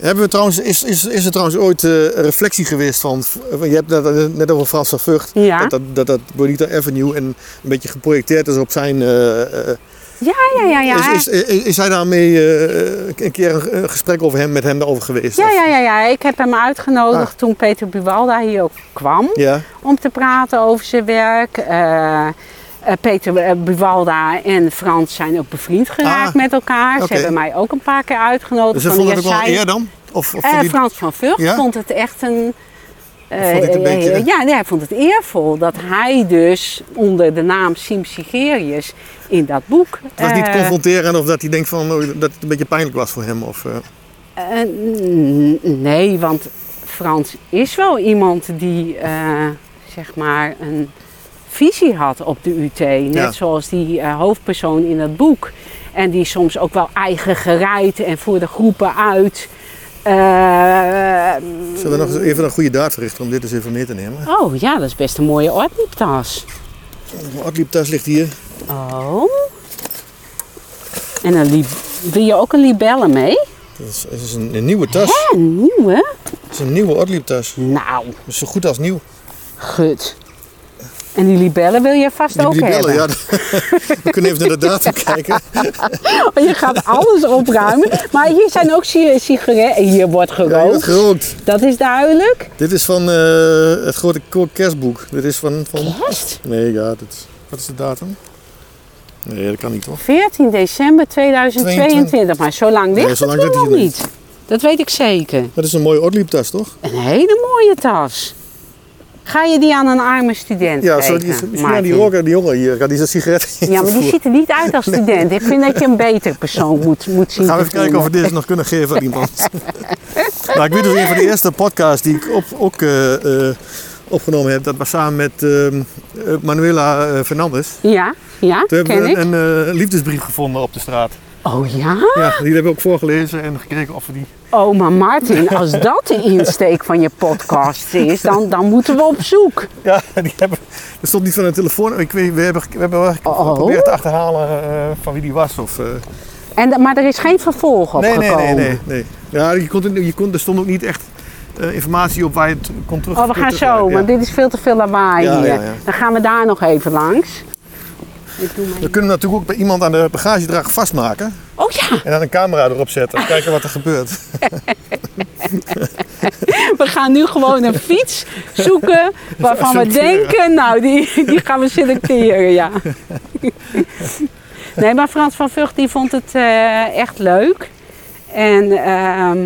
Speaker 1: Hebben we trouwens, is, is, is er trouwens ooit eh, een reflectie geweest van, je hebt net, net over Frans van Vught,
Speaker 2: Ja.
Speaker 1: dat, dat, dat dat Bonita Avenue en een beetje geprojecteerd is op zijn... eh, eh,
Speaker 2: Ja, ja, ja, ja.
Speaker 1: is, is, is, is hij daarmee eh, een keer een, een gesprek over hem, met hem daarover geweest?
Speaker 2: Ja,
Speaker 1: Of-
Speaker 2: ja, ja, ja. Ik heb hem uitgenodigd
Speaker 1: Ah.
Speaker 2: toen Peter Buwalda hier ook kwam.
Speaker 1: Ja,
Speaker 2: om te praten over zijn werk. Eh, Peter eh, Buwalda en Frans zijn ook bevriend geraakt
Speaker 1: Ah,
Speaker 2: met elkaar. Ze hebben mij ook een paar keer uitgenodigd.
Speaker 1: dus hij
Speaker 2: Van,
Speaker 1: vond het ook wel eer dan? Of, of
Speaker 2: Eh, Frans van Vught
Speaker 1: Ja?
Speaker 2: vond het echt een...
Speaker 1: Vond het een beetje-
Speaker 2: Ja, nee, hij vond het eervol dat hij dus onder de naam Sim Sigerius in dat boek...
Speaker 1: het was niet confronterend of dat hij denkt van, oh, dat het een beetje pijnlijk was voor hem? Of,
Speaker 2: nee, want Frans is wel iemand die, zeg maar, een visie had op de UT. Net
Speaker 1: Ja.
Speaker 2: zoals die eh, hoofdpersoon in het boek. En die soms ook wel eigen gereid en voor de groepen uit. Eh,
Speaker 1: Zullen we nog eens even een goede daad verrichten om dit eens even mee te nemen?
Speaker 2: oh ja, dat is best een mooie Ortlieptas.
Speaker 1: Mijn ligt hier.
Speaker 2: Oh. En een wil je ook een libelle mee?
Speaker 1: Dat is, dat is een, een nieuwe tas.
Speaker 2: Hè, een nieuwe?
Speaker 1: Het is een nieuwe Adlieptas.
Speaker 2: Nou,
Speaker 1: Dat is zo goed als nieuw.
Speaker 2: gut. En die libellen wil je vast
Speaker 1: Die
Speaker 2: ook
Speaker 1: libellen,
Speaker 2: hebben.
Speaker 1: ja. We kunnen even naar de datum kijken.
Speaker 2: Je gaat alles opruimen. Maar hier zijn ook si- sigaretten. Hier wordt
Speaker 1: Ja, hier
Speaker 2: gerookt.
Speaker 1: wordt gerookt.
Speaker 2: Dat is duidelijk.
Speaker 1: Dit is van eh, het grote kerstboek. Dit is van... van...
Speaker 2: Kerst?
Speaker 1: Nee, ja, is... Wat is de datum? Nee, dat kan niet toch?
Speaker 2: 14 december 2022. Maar zo lang ligt
Speaker 1: Nee, zo lang
Speaker 2: het nog
Speaker 1: hier
Speaker 2: niet. Dat weet ik zeker.
Speaker 1: Dat is een mooie Adlieptas, toch?
Speaker 2: Een hele mooie tas. Ga je die aan een arme student
Speaker 1: Ja, zo, die, misschien aan die, roker, die jongen hier. Gaat die zijn sigaret
Speaker 2: Ja, maar die ziet er niet uit als student. Ik vind dat je een beter persoon moet, moet zien
Speaker 1: Gaan we even kijken of we deze nog kunnen geven aan iemand. nou, ik weet dus een van de eerste podcasts die ik op, ook eh, eh, opgenomen heb. Dat was samen met ehm, eh, Manuela Fernandes.
Speaker 2: Ja, ja,
Speaker 1: Toen hebben we
Speaker 2: ik.
Speaker 1: een, een, liefdesbrief gevonden op de straat.
Speaker 2: Oh ja?
Speaker 1: Ja, die hebben we ook voorgelezen en gekeken of we die...
Speaker 2: Oh, maar Martin, als dat de insteek van je podcast is, dan, dan moeten we op zoek.
Speaker 1: Ja, die hebben... Er stond niet van een telefoon. Ik weet, we hebben, we hebben wel
Speaker 2: Oh.
Speaker 1: geprobeerd te achterhalen eh, van wie die was. Of, eh,
Speaker 2: En, maar er is geen vervolg op
Speaker 1: nee, nee,
Speaker 2: gekomen.
Speaker 1: nee, nee, nee. Ja, je kon, je kon, er stond ook niet echt eh, informatie op waar je het kon terug
Speaker 2: Oh, we gaan zo, want
Speaker 1: ja.
Speaker 2: dit is veel te veel lawaai
Speaker 1: Ja,
Speaker 2: hier.
Speaker 1: ja, ja.
Speaker 2: Dan gaan we daar nog even langs. Doe
Speaker 1: We kunnen natuurlijk ook bij iemand aan de bagagedrager vastmaken.
Speaker 2: Oh ja,
Speaker 1: En dan een camera erop zetten en kijken wat er gebeurt.
Speaker 2: we gaan nu gewoon een fiets zoeken waarvan we denken, nou die, die gaan we selecteren, ja. Nee, maar Frans van Vught die vond het eh, echt leuk. En ehm,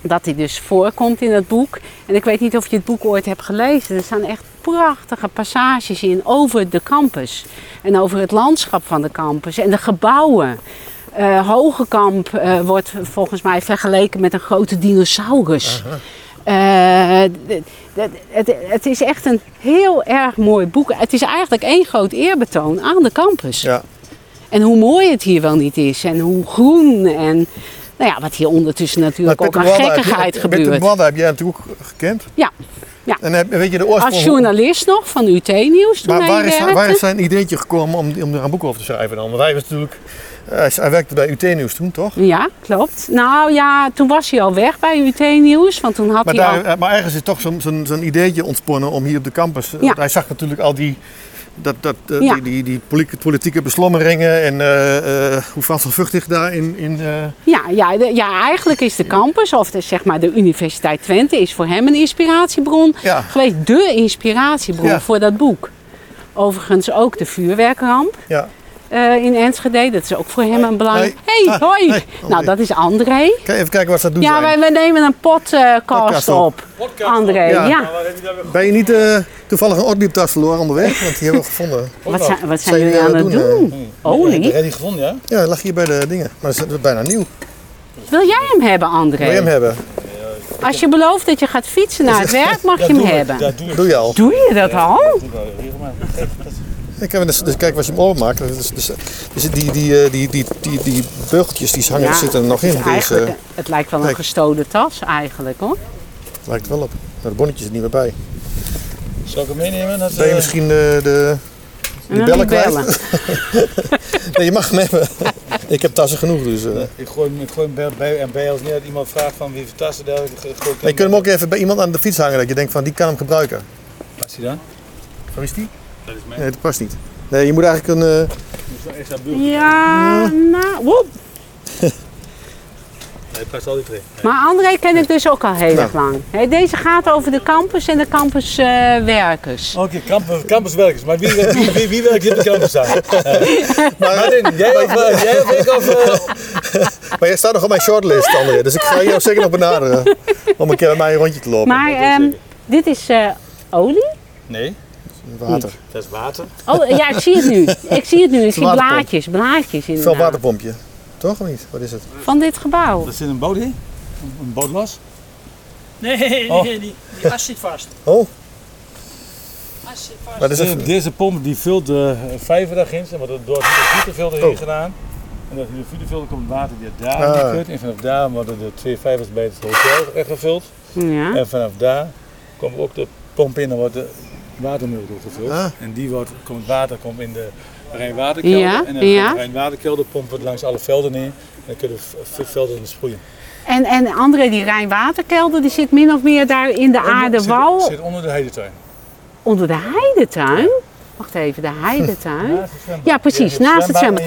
Speaker 2: dat hij dus voorkomt in het boek. En ik weet niet of je het boek ooit hebt gelezen. Er staan echt prachtige passages in over de campus. En over het landschap van de campus en de gebouwen. Eh Hogekamp eh, wordt volgens mij vergeleken met een grote dinosaurus. Eh, het, het is echt een heel erg mooi boek. Het is eigenlijk één groot eerbetoon aan de campus.
Speaker 1: Ja.
Speaker 2: En hoe mooi het hier wel niet is. En hoe groen. En Nou ja, wat hier ondertussen natuurlijk ook aan gekkigheid gebeurt.
Speaker 1: Bwanda heb jij natuurlijk ook gekend.
Speaker 2: Ja, ja.
Speaker 1: En weet je de oorsprong?
Speaker 2: Als journalist nog van UT Nieuws toen
Speaker 1: Maar waar is, waar is zijn ideetje gekomen om, om er een boek over te schrijven dan? Want hij was natuurlijk, hij, hij werkte bij UT Nieuws toen, toch?
Speaker 2: Ja, klopt. Nou ja, toen was hij al weg bij UT Nieuws, want toen had
Speaker 1: Maar,
Speaker 2: hij
Speaker 1: daar,
Speaker 2: al...
Speaker 1: eh, maar ergens is toch zo'n zo'n zo'n ideetje ontsponnen om hier op de campus. eh,
Speaker 2: Ja.
Speaker 1: want Hij zag natuurlijk al die, dat, dat, eh,
Speaker 2: Ja.
Speaker 1: die, die, die poli- politieke beslommeringen en eh, eh, hoe vanzelfvruchtig daar in. in
Speaker 2: Ja, ja, de- ja, eigenlijk is de campus, of de, zeg maar de Universiteit Twente, is voor hem een inspiratiebron
Speaker 1: ja.
Speaker 2: geweest. De inspiratiebron
Speaker 1: Ja.
Speaker 2: voor dat boek. Overigens ook de vuurwerkramp
Speaker 1: ja.
Speaker 2: Eh, in Enschede. Dat is ook voor hem een belangrijk...
Speaker 1: Hey.
Speaker 2: Hey,
Speaker 1: Ah,
Speaker 2: hoi!
Speaker 1: hey. Oh,
Speaker 2: nou, dat is André.
Speaker 1: Kijk, even kijken wat ze doen
Speaker 2: Ja, wij, nemen een podcast
Speaker 1: Podcast op.
Speaker 2: op. André,
Speaker 1: Ja.
Speaker 2: ja.
Speaker 1: Ben je niet eh, toevallig een ortlieptas verloren onderweg? Want die hebben we gevonden.
Speaker 2: Wat zijn, wat zijn jullie
Speaker 1: jullie
Speaker 2: aan het doen?
Speaker 1: doen,
Speaker 2: Olie?
Speaker 5: Heb je die gevonden, ja?
Speaker 1: Ja, hij lag hier bij de dingen. Maar dat is bijna nieuw.
Speaker 2: Wil jij hem hebben,
Speaker 1: Wil je
Speaker 2: André?
Speaker 1: hem hebben?
Speaker 2: Als je belooft dat je gaat fietsen naar het werk, mag je hem
Speaker 5: doe
Speaker 2: hebben.
Speaker 5: Ja, doe.
Speaker 1: Doe je al.
Speaker 2: Doe je dat al?
Speaker 5: Doe ik wel regelmatig.
Speaker 1: Ik heb dus, dus kijk wat je hem openmaakt. Dus, dus, dus die, die, eh, die, die, die, die beugeltjes die hangen,
Speaker 2: Ja,
Speaker 1: zitten er nog in. Dus,
Speaker 2: eigenlijk,
Speaker 1: eh,
Speaker 2: het lijkt wel een gestolen tas eigenlijk hoor.
Speaker 1: lijkt wel op. Maar de bonnetje zit niet meer bij.
Speaker 5: Zal ik hem meenemen? Dat,
Speaker 1: Ben je
Speaker 5: eh,
Speaker 1: misschien de, de, die
Speaker 2: dan
Speaker 1: bellen
Speaker 2: die
Speaker 1: kwijt?
Speaker 2: bellen.
Speaker 1: Nee, je mag hem hebben. Ik heb tassen genoeg, dus... eh.
Speaker 5: Ik gooi hem, ik gooi hem bij, en bij als niet dat iemand vraagt van wie heeft tassen daar, ik gooi ik
Speaker 1: Maar je kunt hem ook even bij iemand aan de fiets hangen dat je denkt van die kan hem gebruiken.
Speaker 5: Wat is hij dan?
Speaker 1: Waar is die?
Speaker 5: Dat is mijn.
Speaker 1: Nee, dat past niet. Nee, je moet eigenlijk een... eh,
Speaker 5: extra buurt.
Speaker 2: Ja, nou, woep.
Speaker 5: Nee, past altijd erin. Nee.
Speaker 2: Maar André ken ik dus ook al heel
Speaker 1: Ja.
Speaker 2: erg lang. Hè, Deze gaat over de campus en de campuswerkers.
Speaker 5: Oké, campus, campuswerkers. Maar wie, wie, wie, wie werkt hier op de campus aan? Martin, jij of, eh, jij of ik of... eh,
Speaker 1: Maar jij staat nog op mijn shortlist, André. Dus ik ga jou zeker nog benaderen. Om een keer bij mij een rondje te lopen.
Speaker 2: maar ehm, dit is eh, olie?
Speaker 5: Nee,
Speaker 1: Water.
Speaker 5: dat is water.
Speaker 2: Oh ja, ik zie het nu. Ik zie het nu. Ik zie blaadjes, blaadjes
Speaker 1: Veel
Speaker 2: inderdaad.
Speaker 1: waterpompje. Toch of niet? Wat is het?
Speaker 2: Van dit gebouw.
Speaker 5: Dat zit een boot in? Een, een bootwas?
Speaker 6: Nee, nee,
Speaker 5: Oh.
Speaker 6: nee, die, die as zit vast.
Speaker 1: Oh,
Speaker 6: As zit vast.
Speaker 1: wat is
Speaker 5: Deze, deze pomp die vult de vijver daarin, wordt door het hydrofilter heen
Speaker 1: Oh.
Speaker 5: gedaan. En dat hydrofilter komt het water weer daar
Speaker 1: Ah.
Speaker 5: in de kut. En vanaf daar worden de twee vijvers bij het hotel echt gevuld.
Speaker 2: Ja.
Speaker 5: En vanaf daar komt ook de pomp in en wordt de watermeel gevuld.
Speaker 1: Ah.
Speaker 5: En die wordt, komt het water komt in de Rijnwaterkelder.
Speaker 2: Ja,
Speaker 5: en dan
Speaker 2: ja.
Speaker 5: de Rijnwaterkelder pompt het langs alle velden neer. En dan kunnen de v- velden sproeien.
Speaker 2: En, en André, die Rijnwaterkelder, die zit min of meer daar in de aardewal.
Speaker 5: Zit, zit onder de heidetuin.
Speaker 2: Onder de heidetuin? Wacht even, de heidetuin? Ja, precies, naast het
Speaker 5: zwembad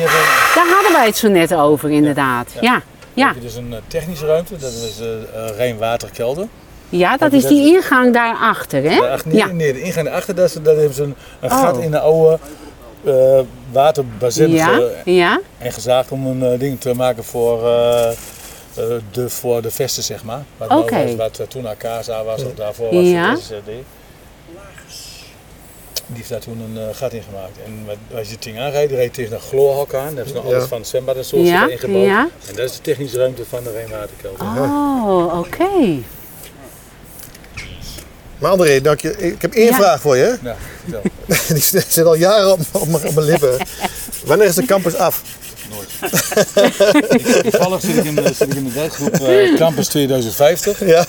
Speaker 2: Daar hadden wij het zo net over, inderdaad.
Speaker 5: Ja.
Speaker 2: Ja,
Speaker 5: een-
Speaker 2: ja.
Speaker 5: heb je dus een eh, technische ruimte, dat is eh eh, Rijnwaterkelder.
Speaker 2: Ja dat is die ingang daarachter, hè?
Speaker 5: Daarachter, nee,
Speaker 2: Ja.
Speaker 5: nee, de ingang daarachter, dat, is, dat hebben ze een, een
Speaker 2: Oh.
Speaker 5: gat in de oude eh waterbazin
Speaker 2: Ja, ja.
Speaker 5: en gezaagd om een eh, ding te maken voor, eh, eh, de, voor de vesten, zeg maar. Wat, nou
Speaker 2: Oké.
Speaker 5: was, wat toen Akasa was, of daarvoor was
Speaker 2: Ja.
Speaker 5: het SSD. Die heeft daar toen een gat in gemaakt. En als je het ding aanrijdt, rijdt tegen een chloorhok aan. Daar hebben ze nog
Speaker 1: Ja.
Speaker 5: alles van het zwembad en zo
Speaker 2: Ja,
Speaker 5: ingebouwd.
Speaker 2: ja.
Speaker 5: En dat is de technische ruimte van de Rijnwaterkelder.
Speaker 2: Oh, oké.
Speaker 1: Maar André, dank je. ik heb één
Speaker 2: Ja.
Speaker 1: vraag voor je.
Speaker 5: Nou, vertel.
Speaker 1: Die zit al jaren op, op, mijn, op mijn lippen. Wanneer is de campus af?
Speaker 5: Toevallig zit ik in, de- zit ik in de werkgroep eh, Campus 2050.
Speaker 1: Ja.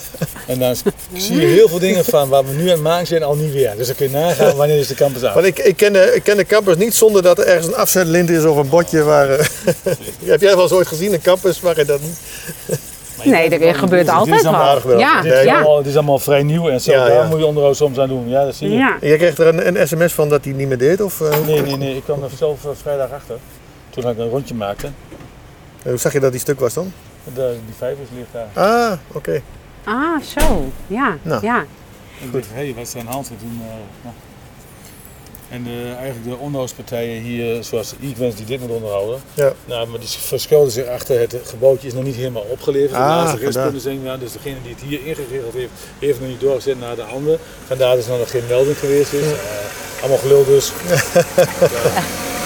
Speaker 5: En dan zie je heel veel dingen van waar we nu aan het maken zijn al niet weer. Dus dan kun je nagaan wanneer is de campus af.
Speaker 1: Want ik, ik, ken de, ik ken de campus niet zonder dat er ergens een afzetlint is of een bordje waar... eh, heb jij wel eens ooit gezien, een campus waar je dat niet...
Speaker 2: Nee, er gebeurt
Speaker 5: is
Speaker 2: altijd wat.
Speaker 1: aardig wel.
Speaker 2: Ja,
Speaker 5: Dit is,
Speaker 2: ja.
Speaker 5: allemaal, dit is allemaal vrij nieuw en zo.
Speaker 1: Ja,
Speaker 5: daar
Speaker 1: ja.
Speaker 5: moet je onderhoud soms aan doen. Ja, dat zie je.
Speaker 2: ja.
Speaker 1: En jij kreeg er een, een sms van dat hij niet meer deed? Of, eh,
Speaker 5: Nee, nee, nee. Ik kwam er zelf eh, vrijdag achter. Toen ik een rondje maakte.
Speaker 1: Hoe zag je dat die stuk was dan?
Speaker 5: De, die vijvers ligt daar.
Speaker 1: Ah, oké.
Speaker 2: Ah, zo. Ja,
Speaker 1: Nou.
Speaker 2: ja.
Speaker 5: Ik dacht, hé, hey, wat is er aan de hand? En toen, eh, nou. En de, eigenlijk de onderhoudspartijen hier, zoals Equens die dit moet onderhouden,
Speaker 1: Ja.
Speaker 5: nou, maar die verschuilden zich achter het gebouwtje is nog niet helemaal opgeleverd.
Speaker 1: Ah,
Speaker 5: de restpunten zijn ja, dus degene die het hier ingeregeld heeft, heeft nog niet doorgezet naar de ander. Vandaar dat er nog geen melding geweest is. Eh, allemaal gelul dus.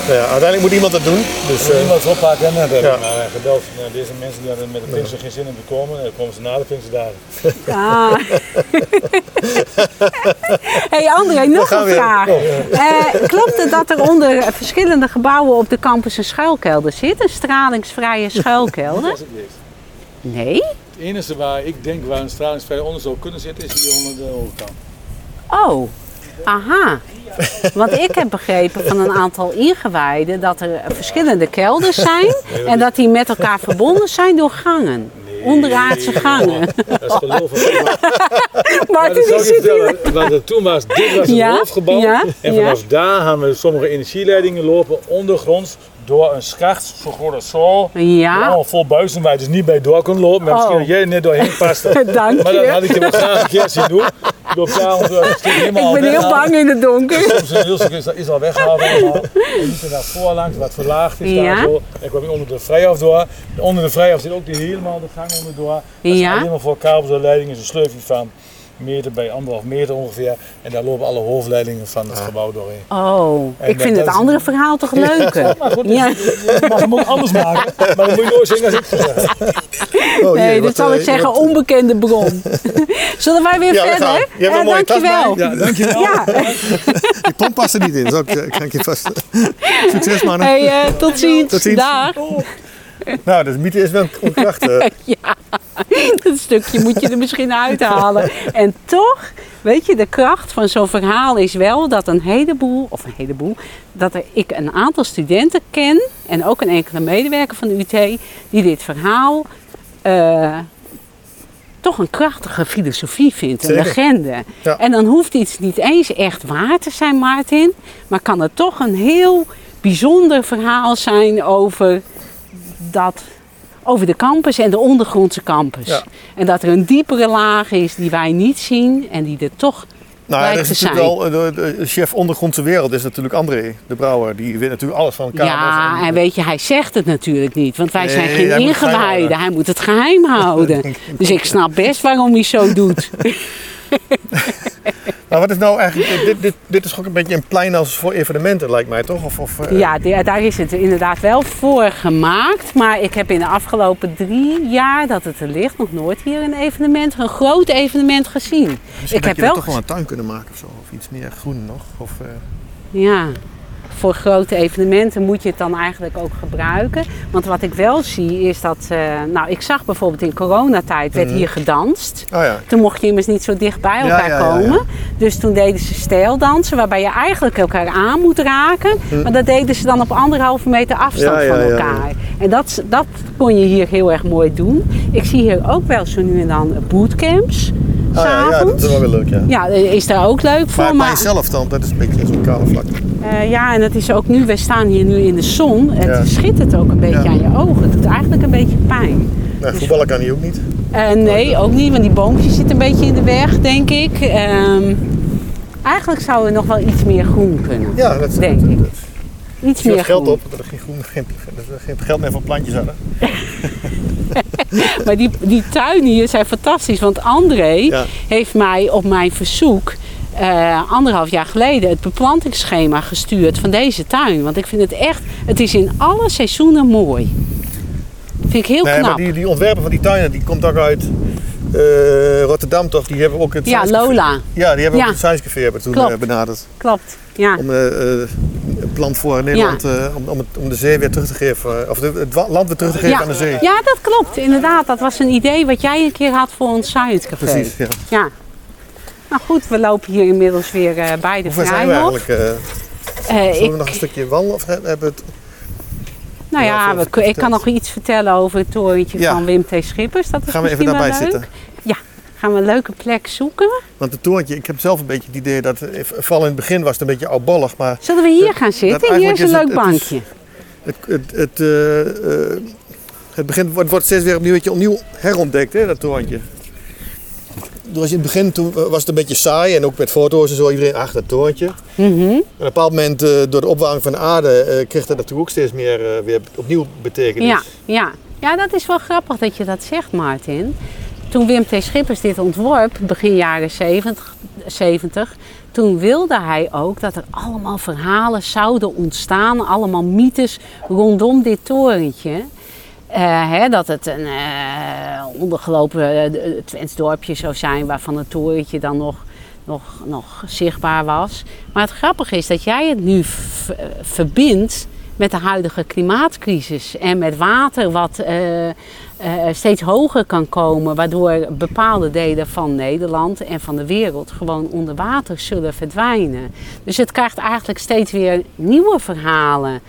Speaker 1: Nou ja, uiteindelijk moet iemand dat doen. Dus, eh,
Speaker 5: iemand is oppakken en net hebben.
Speaker 1: Ja.
Speaker 5: Maar eh, gebeld, nou, deze mensen die hadden met de Pinkster geen zin om te komen, dan komen ze na de Pinksterdagen.
Speaker 2: Ah. hey André, nog een vraag. Eh, klopt het dat er onder verschillende gebouwen op de campus een schuilkelder zit? Een stralingsvrije schuilkelder?
Speaker 5: Alsjeblieft.
Speaker 2: Nee?
Speaker 5: Het enige waar ik denk waar een stralingsvrij onder zou kunnen zitten is hier onder de overkant.
Speaker 2: Oh, aha. Want ik heb begrepen van een aantal ingewijden dat er verschillende kelders zijn en dat die met elkaar verbonden zijn door gangen. Onderaardse gangen.
Speaker 5: Dat is
Speaker 2: die
Speaker 5: zou ik
Speaker 2: zit hier.
Speaker 5: Want toen was dit was een
Speaker 2: Ja,
Speaker 5: en vanaf daar hebben we sommige energieleidingen lopen ondergronds door een schacht, zo groot als zo.
Speaker 2: Ja,
Speaker 5: Allemaal vol buizen waar je dus niet bij door kon lopen. Maar misschien
Speaker 2: Oh.
Speaker 5: dat jij net doorheen paste.
Speaker 2: dank
Speaker 5: Maar dat had
Speaker 2: je.
Speaker 5: ik je wel graag een keer zien doen. Ik daar helemaal
Speaker 2: Ik ben heel bang in het donker.
Speaker 5: Soms een heel is, is al weggehaald allemaal. En niet naar voorlangs, wat verlaagd is
Speaker 2: Ja.
Speaker 5: daar zo. En kwam je onder de vrijaf door. Onder de vrijaf zit ook die helemaal de gang onderdoor. Dat is
Speaker 2: Ja.
Speaker 5: helemaal voor kabels en leidingen. Zo'n sleufje van meter bij anderhalf meter ongeveer. En daar lopen alle hoofdleidingen van het gebouw doorheen.
Speaker 2: Oh,
Speaker 5: En
Speaker 2: ik vind het
Speaker 5: is-
Speaker 2: andere verhaal toch leuker.
Speaker 5: Maar goed,
Speaker 2: Ja.
Speaker 5: je mag hem ook anders maken. Maar dan moet je nooit zeggen als ik het zeg.
Speaker 1: Oh,
Speaker 2: Nee,
Speaker 1: jee,
Speaker 2: dat
Speaker 1: wat,
Speaker 2: zal
Speaker 1: eh,
Speaker 2: ik zeggen,
Speaker 1: wat-
Speaker 2: onbekende bron. Zullen wij weer
Speaker 1: Ja, we gaan.
Speaker 2: verder?
Speaker 1: Je hebt een
Speaker 2: Eh,
Speaker 1: mooie tas
Speaker 2: dankjewel.
Speaker 1: bij.
Speaker 5: Ja, dankjewel.
Speaker 2: Ja,
Speaker 1: Die pomp past er niet in, zo ik, ik kan je vast. Succes mannen.
Speaker 2: hey, eh, tot ziens.
Speaker 1: Tot ziens.
Speaker 2: Dag.
Speaker 1: Nou, de mythe is wel onkracht. eh.
Speaker 2: Ja, dat stukje moet je er misschien uithalen. En toch, weet je, de kracht van zo'n verhaal is wel dat een heleboel, of een heleboel, dat er, ik een aantal studenten ken en ook een enkele medewerker van de UT die dit verhaal eh, toch een krachtige filosofie vindt, een
Speaker 1: Zeker.
Speaker 2: legende.
Speaker 1: Ja.
Speaker 2: En dan hoeft iets niet eens echt waar te zijn, Martin, maar kan het toch een heel bijzonder verhaal zijn over dat over de campus en de ondergrondse campus.
Speaker 1: Ja.
Speaker 2: En dat er een diepere laag is die wij niet zien en die er toch
Speaker 1: Nou, ja, dat is natuurlijk wel, de, de chef ondergrondse wereld is natuurlijk André, de brouwer. Die weet natuurlijk alles van kabels.
Speaker 2: Ja, en weet je, hij zegt het natuurlijk niet, want wij
Speaker 1: Nee,
Speaker 2: zijn geen ingewijden. Hij moet het geheim houden. Dus ik snap best waarom hij zo doet.
Speaker 1: Maar wat is nou eigenlijk, dit, dit, dit is ook een beetje een plein als voor evenementen lijkt mij toch? Of, of, eh,
Speaker 2: Ja, de- daar is het inderdaad wel voor gemaakt. Maar ik heb in de afgelopen drie jaar dat het er ligt nog nooit hier een evenement, een groot evenement gezien.
Speaker 1: Misschien
Speaker 2: ik heb
Speaker 1: je
Speaker 2: wel
Speaker 1: toch wel een tuin kunnen maken of zo. Of iets meer groen nog. Of, eh,
Speaker 2: Ja, voor grote evenementen moet je het dan eigenlijk ook gebruiken. Want wat ik wel zie is dat, eh, nou ik zag bijvoorbeeld in coronatijd werd hier gedanst.
Speaker 1: oh ja.
Speaker 2: Toen mocht je immers niet zo dicht bij elkaar
Speaker 1: ja, ja, ja.
Speaker 2: komen. Dus toen deden ze stijldansen, waarbij je eigenlijk elkaar aan moet raken. Maar dat deden ze dan op anderhalve meter afstand van elkaar. En dat, dat kon je hier heel erg mooi doen. Ik zie hier ook wel zo nu en dan bootcamps.
Speaker 1: Ah, ja, ja, dat is wel weer leuk ja.
Speaker 2: Ja, is daar ook leuk voor.
Speaker 1: Maar bij jezelf dan, dat is een beetje zo'n kale vlak.
Speaker 2: Eh, ja, en het is ook nu, we staan hier nu in de zon. Het
Speaker 1: Ja.
Speaker 2: schittert ook een beetje
Speaker 1: Ja.
Speaker 2: aan je ogen. Het doet eigenlijk een beetje pijn.
Speaker 1: Nou, voetballen kan hij ook niet.
Speaker 2: Eh, nee, ook niet, want die boompjes zitten een beetje in de weg, denk ik. Ehm, eigenlijk zou er nog wel iets meer groen kunnen.
Speaker 1: Ja, dat is
Speaker 2: Denk
Speaker 1: dat,
Speaker 2: ik.
Speaker 1: dat,
Speaker 2: Iets meer
Speaker 1: geld
Speaker 2: groen.
Speaker 1: op, dat er geen, groen, geen, dat er geen geld meer voor plantjes hadden.
Speaker 2: Maar die, die tuinen hier zijn fantastisch. Want André
Speaker 1: Ja.
Speaker 2: heeft mij op mijn verzoek eh, anderhalf jaar geleden het beplantingsschema gestuurd van deze tuin. Want ik vind het echt, het is in alle seizoenen mooi. Vind ik heel
Speaker 1: Nee,
Speaker 2: knap.
Speaker 1: maar die, die ontwerper van die tuinen, die komt ook uit eh, Rotterdam toch? Die hebben ook het
Speaker 2: Ja,
Speaker 1: Science Café-
Speaker 2: Lola.
Speaker 1: Ja, die hebben
Speaker 2: Ja.
Speaker 1: ook het Science Café hebben toen
Speaker 2: Klopt.
Speaker 1: eh, benaderd.
Speaker 2: Klopt. Ja.
Speaker 1: Om eh, een plan voor Nederland, om, om, het, om de zee weer terug te geven. Of de, het land weer terug te geven
Speaker 2: Ja.
Speaker 1: aan de zee.
Speaker 2: ja, dat klopt. Inderdaad, dat was een idee wat jij een keer had voor ons Science Café.
Speaker 1: Precies, ja.
Speaker 2: Ja. Nou goed, we lopen hier inmiddels weer eh, bij de
Speaker 1: Hoe ver zijn we eigenlijk? eh
Speaker 2: Eh,
Speaker 1: zullen
Speaker 2: ik,
Speaker 1: we nog een stukje wandelen of hebben we het...
Speaker 2: nou
Speaker 1: Ja,
Speaker 2: ja, we, ik kan nog iets vertellen over het torentje
Speaker 1: Ja.
Speaker 2: van Wim T. Schippers. Dat is
Speaker 1: Gaan we even daarbij
Speaker 2: leuk.
Speaker 1: zitten?
Speaker 2: Gaan we een leuke plek zoeken.
Speaker 1: Want het torentje, ik heb zelf een beetje het idee dat, vooral in het begin was het een beetje oudbollig, maar
Speaker 2: Zullen we hier gaan zitten? Hier is een leuk bankje.
Speaker 1: het, het, het, het begint, wordt, wordt steeds weer opnieuw, opnieuw herontdekt, hè, dat torentje. Dus in het begin toen was het een beetje saai en ook met foto's en zo, iedereen achter het torentje. En op een bepaald moment, eh, door de opwarming van de aarde, eh, kreeg dat natuurlijk ook steeds meer eh, weer opnieuw betekenis.
Speaker 2: Ja, ja. ja, dat is wel grappig dat je dat zegt, Martin. Toen Wim T. Schippers dit ontworp, begin jaren 70, 70, toen wilde hij ook dat er allemaal verhalen zouden ontstaan, allemaal mythes rondom dit torentje. Eh, hè, dat het een eh, ondergelopen Twents dorpje zou zijn waarvan het torentje dan nog, nog, nog zichtbaar was. Maar het grappige is dat jij het nu verbindt met de huidige klimaatcrisis en met water wat steeds hoger kan komen, waardoor bepaalde delen van Nederland en van de wereld gewoon onder water zullen verdwijnen. Dus het krijgt eigenlijk steeds weer nieuwe verhalen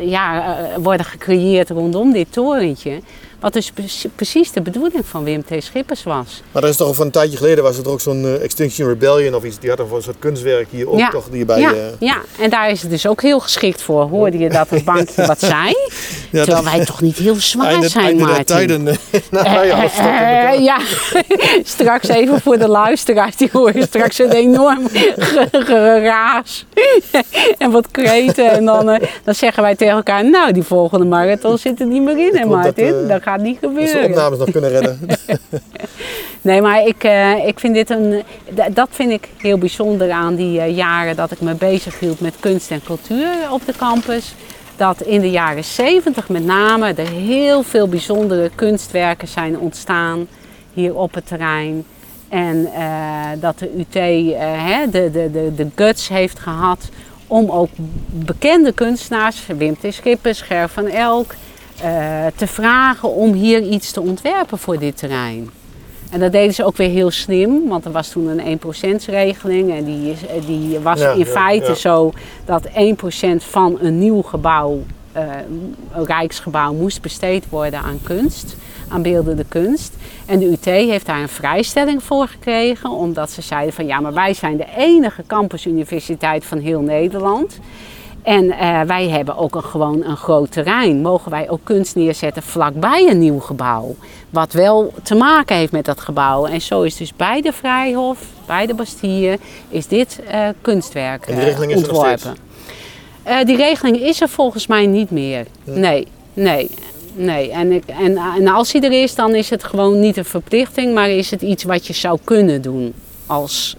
Speaker 2: ja, eh, worden gecreëerd rondom dit torentje. Wat dus pre- precies de bedoeling van Wim T. Schippers was.
Speaker 1: Maar er is toch al van een tijdje geleden was er ook zo'n eh, Extinction Rebellion of iets. Die had toch een soort kunstwerk hier ook
Speaker 2: ja.
Speaker 1: toch hierbij.
Speaker 2: ja,
Speaker 1: eh,
Speaker 2: ja, en daar is het dus ook heel geschikt voor. Hoorde je dat het bankje wat zei?
Speaker 1: ja,
Speaker 2: Terwijl wij toch niet heel zwaar
Speaker 1: einde,
Speaker 2: zijn,
Speaker 1: einde
Speaker 2: Maarten.
Speaker 1: tijden. eh, nou ja,
Speaker 2: ja, straks even voor de luisteraars, die horen straks een enorm ge- geraas en wat kreten. En dan, dan zeggen wij tegen elkaar, nou die volgende marathon zit er niet meer in, hè
Speaker 1: dat,
Speaker 2: Maarten? Dat gaat niet
Speaker 1: Dat ze
Speaker 2: gebeuren.
Speaker 1: opnames nog kunnen redden.
Speaker 2: Nee, maar ik, eh, ik vind dit een. Dat vind ik heel bijzonder aan die eh, jaren dat ik me bezig hield met kunst en cultuur op de campus. Dat in de jaren 70 met name er heel veel bijzondere kunstwerken zijn ontstaan hier op het terrein. En eh, dat de UT hè, de, de, de, de guts heeft gehad om ook bekende kunstenaars, Wim T. Schippers, Ger van Elk, eh, te vragen om hier iets te ontwerpen voor dit terrein. En dat deden ze ook weer heel slim, want er was toen een 1%-regeling. En die, is, eh, die was
Speaker 1: Ja,
Speaker 2: in
Speaker 1: ja,
Speaker 2: feite
Speaker 1: ja.
Speaker 2: zo dat 1% van een nieuw gebouw, eh, een rijksgebouw, moest besteed worden aan kunst, aan beeldende kunst. En de UT heeft daar een vrijstelling voor gekregen, omdat ze zeiden van ja, maar wij zijn de enige campusuniversiteit van heel Nederland. En eh, wij hebben ook een, gewoon een groot terrein. Mogen wij ook kunst neerzetten vlakbij een nieuw gebouw? Wat wel te maken heeft met dat gebouw. En zo is dus bij de Vrijhof, bij de Bastille, is dit eh, kunstwerk
Speaker 1: En die
Speaker 2: eh,
Speaker 1: regeling is er nog
Speaker 2: ontworpen. Die regeling is er volgens mij niet meer. Nee, nee. Nee, en, ik, en, en als die er is, dan is het gewoon niet een verplichting, maar is het iets wat je zou kunnen doen als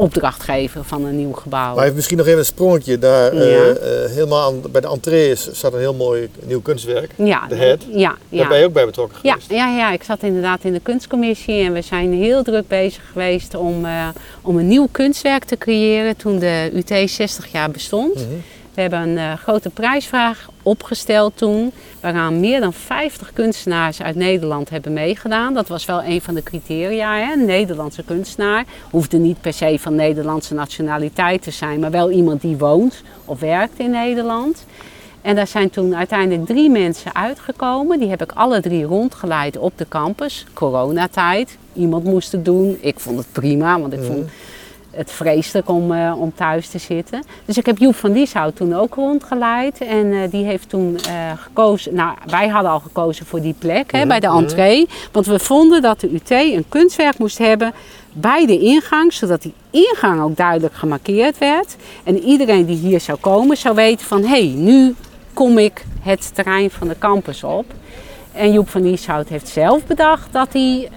Speaker 2: opdrachtgever van een nieuw gebouw.
Speaker 1: Maar even misschien nog even een sprongetje. Daar eh, eh, helemaal aan, bij de entree is, staat een heel mooi nieuw kunstwerk.
Speaker 2: Ja,
Speaker 1: De head.
Speaker 2: Ja, ja.
Speaker 1: Daar ben je ook bij betrokken geweest.
Speaker 2: ja, ja, ik zat inderdaad in de kunstcommissie en we zijn heel druk bezig geweest om, eh, om een nieuw kunstwerk te creëren toen de UT 60 jaar bestond.
Speaker 1: Mhm.
Speaker 2: We hebben een grote prijsvraag opgesteld toen, waaraan meer dan 50 kunstenaars uit Nederland hebben meegedaan. Dat was wel een van de criteria, hè? een Nederlandse kunstenaar. Hoefde niet per se van Nederlandse nationaliteit te zijn, maar wel iemand die woont of werkt in Nederland. En daar zijn toen uiteindelijk drie mensen uitgekomen. Die heb ik alle drie rondgeleid op de campus. Coronatijd. Iemand moest het doen. Ik vond het prima, want ik vond het vreselijk om, eh, om thuis te zitten. Dus ik heb Joep van Lieshout toen ook rondgeleid. En eh, die heeft toen eh, gekozen... Nou, wij hadden al gekozen voor die plek hè, bij de entree. Want we vonden dat de UT een kunstwerk moest hebben bij de ingang. Zodat die ingang ook duidelijk gemarkeerd werd. En iedereen die hier zou komen zou weten van... Hé, hey, nu kom ik het terrein van de campus op. En Joep van Lieshout heeft zelf bedacht dat hij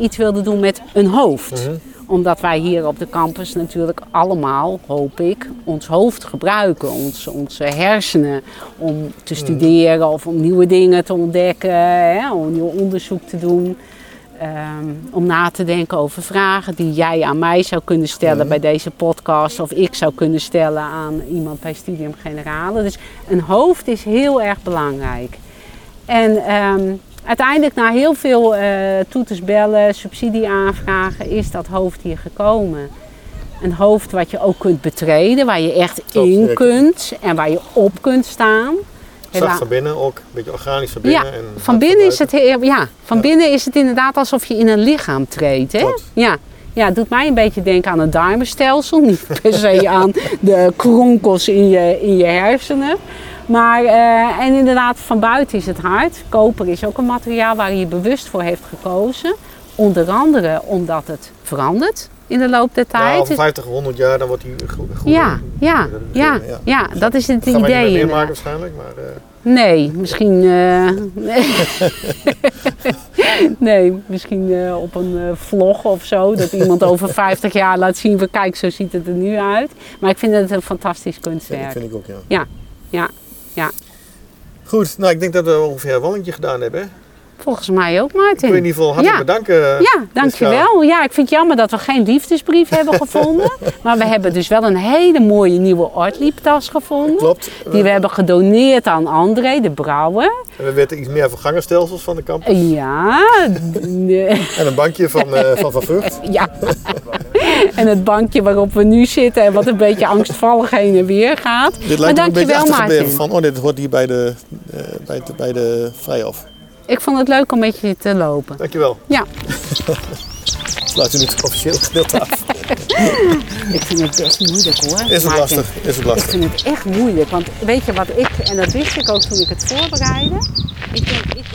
Speaker 2: iets wilde doen met een hoofd. Omdat wij hier op de campus natuurlijk allemaal, hoop ik, ons hoofd gebruiken. Ons, onze hersenen om te studeren of om nieuwe dingen te ontdekken. Hè, om nieuw onderzoek te doen. Ehm, om na te denken over vragen die jij aan mij zou kunnen stellen bij deze podcast. Of ik zou kunnen stellen aan iemand bij Studium Generale. Dus een hoofd is heel erg belangrijk. En ehm, uiteindelijk na heel veel eh toeters bellen, subsidieaanvragen, is dat hoofd hier gekomen. Een hoofd wat je ook kunt betreden, waar je echt in kunt en waar je op kunt staan.
Speaker 1: Zacht van binnen ook, een beetje organisch van binnen.
Speaker 2: Ja,
Speaker 1: en
Speaker 2: van binnen is het, heel- ja, van
Speaker 1: Ja.
Speaker 2: binnen is het inderdaad alsof je in een lichaam treedt. Hè? Ja. ja, het doet mij een beetje denken aan het darmenstelsel. Niet per se aan de kronkels in je, in je hersenen. Maar, eh, en inderdaad, van buiten is het hard. Koper is ook een materiaal waar je bewust voor heeft gekozen. Onder andere omdat het verandert in de loop der tijd.
Speaker 1: over 50, 100 jaar dan wordt hij goed.
Speaker 2: ja, ja, ja, ja, dat is het
Speaker 1: Dat gaan wij niet
Speaker 2: idee.
Speaker 1: meemaken waarschijnlijk, maar... eh,
Speaker 2: Nee, misschien. eh, nee. misschien op een vlog of zo. Dat iemand over 50 jaar laat zien van kijk, zo ziet het er nu uit. Maar ik vind het een fantastisch kunstwerk.
Speaker 1: vind ik ook, ja.
Speaker 2: Ja, ja, ja.
Speaker 1: Goed, nou ik denk dat we ongeveer een wandelingje gedaan hebben.
Speaker 2: Volgens mij ook,
Speaker 1: Ik wil je
Speaker 2: Martin.
Speaker 1: in ieder geval hartelijk
Speaker 2: Ja.
Speaker 1: bedanken.
Speaker 2: Ja, dankjewel. Ja, ik vind het jammer dat we geen liefdesbrief hebben gevonden. Maar we hebben dus wel een hele mooie nieuwe Ortliep-tas gevonden.
Speaker 1: Klopt.
Speaker 2: Die we hebben gedoneerd aan André, de brouwer.
Speaker 1: En we weten iets meer van gangenstelsels van de kamp.
Speaker 2: Ja, de-
Speaker 1: En een bankje van eh, Van, van Vught.
Speaker 2: ja. En het bankje waarop we nu zitten en wat een beetje angstvallig heen en weer gaat.
Speaker 1: Dit
Speaker 2: maar
Speaker 1: lijkt me een beetje
Speaker 2: dankjewel,
Speaker 1: achtergebleven
Speaker 2: Martin.
Speaker 1: van, oh dit hoort hier bij de, eh, bij de, bij de Vrijhof.
Speaker 2: Ik vond het leuk om met je te lopen.
Speaker 1: Dankjewel.
Speaker 2: Ja,
Speaker 1: u nu het officieel gedeelte af.
Speaker 2: ik vind het best moeilijk hoor.
Speaker 1: Is
Speaker 2: Martin.
Speaker 1: lastig. Is
Speaker 2: Ik
Speaker 1: lastig.
Speaker 2: vind het echt moeilijk, want weet je wat ik, en dat wist ik ook toen ik het voorbereidde. Ik denk, ik denk